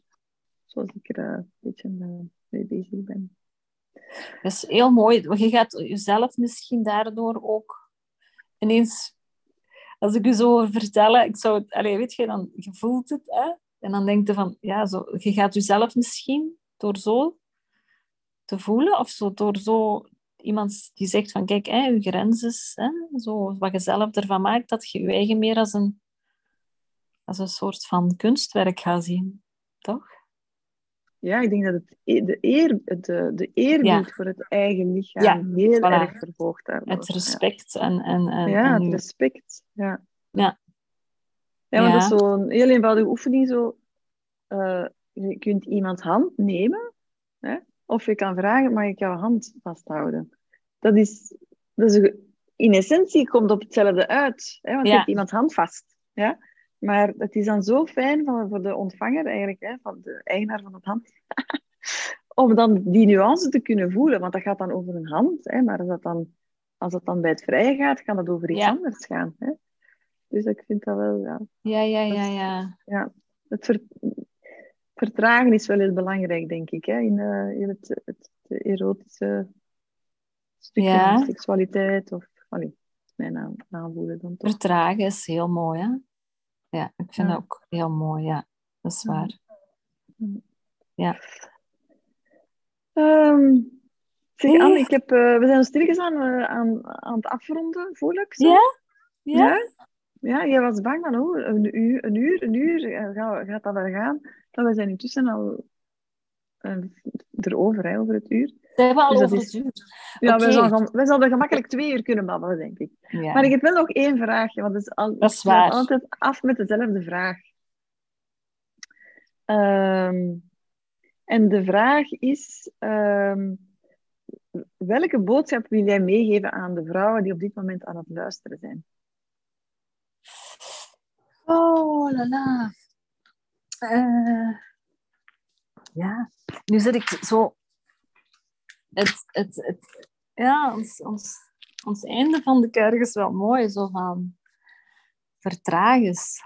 S1: zoals ik er eh, een beetje eh, mee bezig ben.
S2: Dat is heel mooi. Je gaat jezelf misschien daardoor ook ineens... Als ik je zo hoor vertellen, ik zou het... Allee, weet je, dan je voelt het, hè? En dan denk je van, ja, zo, je gaat jezelf misschien door zo te voelen, of zo, door zo iemand die zegt van, kijk, hè, je grens is, hè, zo, wat je zelf ervan maakt, dat je je eigen meer als een, als een soort van kunstwerk gaat zien. Toch?
S1: Ja, ik denk dat het, e- de, eer, de, de eerbied
S2: Ja.
S1: voor het eigen lichaam
S2: Ja,
S1: heel
S2: voilà.
S1: erg daardoor.
S2: Het respect en... en, en,
S1: Ja, ja
S2: en
S1: het respect. Ja.
S2: Ja.
S1: Ja, want
S2: Ja.
S1: dat is zo'n heel eenvoudige oefening. Zo, eh, je kunt iemands hand nemen, hè, of je kan vragen, mag ik jouw hand vasthouden? Dat is, dat is in essentie komt op hetzelfde uit, hè, want je
S2: Ja.
S1: hebt iemands hand vast. Ja? Maar het is dan zo fijn van, voor de ontvanger eigenlijk, hè, van de eigenaar van het hand, om dan die nuance te kunnen voelen. Want dat gaat dan over een hand, hè, maar als dat dan, als dat dan bij het vrije gaat, kan het over iets
S2: Ja.
S1: anders gaan. Hè. Dus ik vind dat wel, ja,
S2: Ja, ja, ja, ja.
S1: ja, het ver- vertragen is wel heel belangrijk, denk ik, hè, in, eh, in het, het, erotische stukje
S2: Ja.
S1: van seksualiteit. Of, allee, mijn aan, aanvoelen dan toch.
S2: Vertragen is heel mooi, hè? Ja, ik vind
S1: Ja.
S2: dat ook heel mooi, ja. Dat is
S1: Ja.
S2: waar.
S1: Ehm, zeg,
S2: Nee.
S1: Anne, ik heb, eh, we zijn stilletjes aan, eh, aan, aan het afronden, voel ik zo.
S2: Ja?
S1: Ja? Ja, jij was bang van, oh, een uur, een uur, een uur, eh, gaat, gaat dat wel gaan? Maar we zijn intussen al uh, erover, hè, over het uur.
S2: Zijn we al dus over is...
S1: Ja, okay. we, zouden, we zouden gemakkelijk twee uur kunnen babbelen, denk ik. Ja. Maar ik heb wel nog één vraagje, want het is, al,
S2: dat is waar.
S1: altijd af met dezelfde vraag. Um, en de vraag is, um, welke boodschap wil jij meegeven aan de vrouwen die op dit moment aan het luisteren zijn?
S2: Oh, la la. Uh, ja, nu zit ik zo... Het, het, het, ja, ons, ons, ons einde van de kerk is wel mooi. Zo van... Vertraag eens.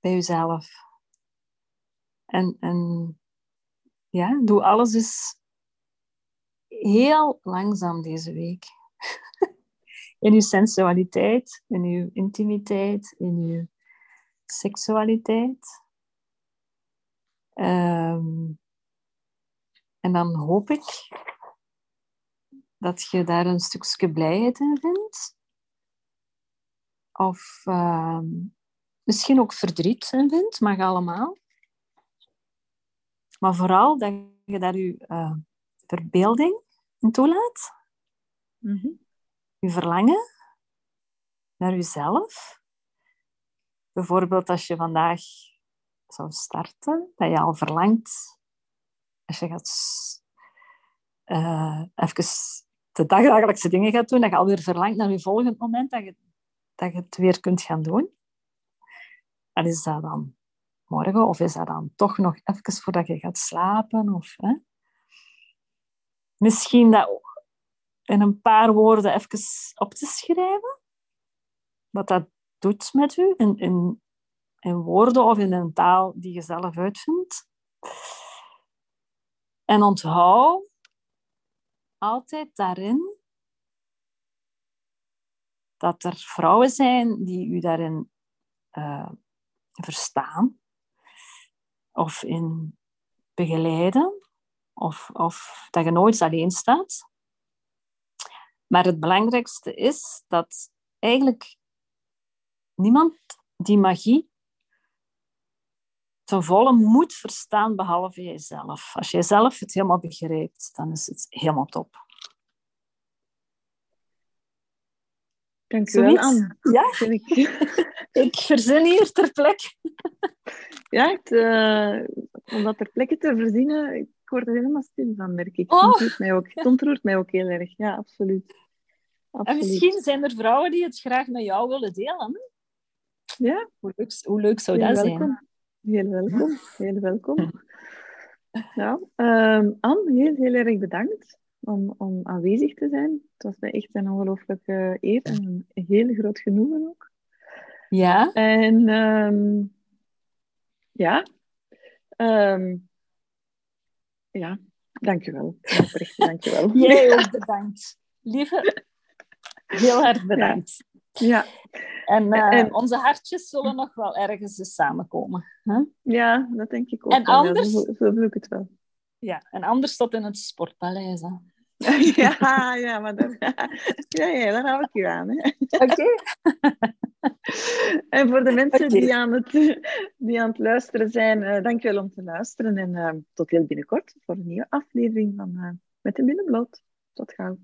S2: Bij jezelf. En, en ja, doe alles eens heel langzaam deze week. in uw sensualiteit, in uw intimiteit, in uw seksualiteit. Um, en dan hoop ik dat je daar een stukje blijheid in vindt. Of uh, misschien ook verdriet in vindt, mag allemaal. Maar vooral dat je daar je uh, verbeelding in toelaat. Mm -hmm. Je verlangen naar jezelf. Bijvoorbeeld als je vandaag zou starten, dat je al verlangt, als je gaat uh, even de dagelijkse dingen gaat doen, dat je alweer verlangt naar je volgend moment dat je, dat je het weer kunt gaan doen. En is dat dan morgen of is dat dan toch nog even voordat je gaat slapen? Of, hè? Misschien dat in een paar woorden even op te schrijven. Wat dat doet met u in, in, in woorden of in een taal die je zelf uitvindt. En onthoud altijd daarin dat er vrouwen zijn die u daarin uh, verstaan of in begeleiden, of, of dat je nooit alleen staat. Maar het belangrijkste is dat eigenlijk niemand die magie ten volle moet verstaan behalve jezelf. Als jij zelf het helemaal begrijpt, dan is het helemaal top.
S1: Dank u wel, Anne.
S2: Ja, ik... ik verzin hier ter plekke.
S1: ja, het, uh, om dat ter plekke te verzinnen, ik word er helemaal stil van, merk ik. Oh. Het, mij ook, het ontroert mij ook heel erg, ja, absoluut. absoluut.
S2: En misschien zijn er vrouwen die het graag met jou willen delen.
S1: Ja.
S2: Hoe leuk, hoe leuk zou dat zijn?
S1: Heel welkom, heel welkom. Ja, um, Anne, heel, heel erg bedankt om, om aanwezig te zijn. Het was mij echt een ongelooflijke eer en een heel groot genoegen ook.
S2: Ja.
S1: En um, ja, um, ja, dankjewel. Oprecht, dankjewel.
S2: Jij ook bedankt. Lieve, heel erg bedankt.
S1: Ja.
S2: En, uh, en, onze hartjes zullen nog wel ergens eens samenkomen.
S1: Ja, dat denk ik ook.
S2: En wel. anders...
S1: Ja, zo, zo voel ik het wel.
S2: Ja, en anders tot in het Sportpaleis. Hè.
S1: ja, ja, maar dan, ja, ja, daar hou ik je aan.
S2: Oké. Okay.
S1: en voor de mensen okay. die, aan het, die aan het luisteren zijn, uh, dankjewel om te luisteren. En uh, tot heel binnenkort voor een nieuwe aflevering van Met de Binnenbloot. Tot gauw.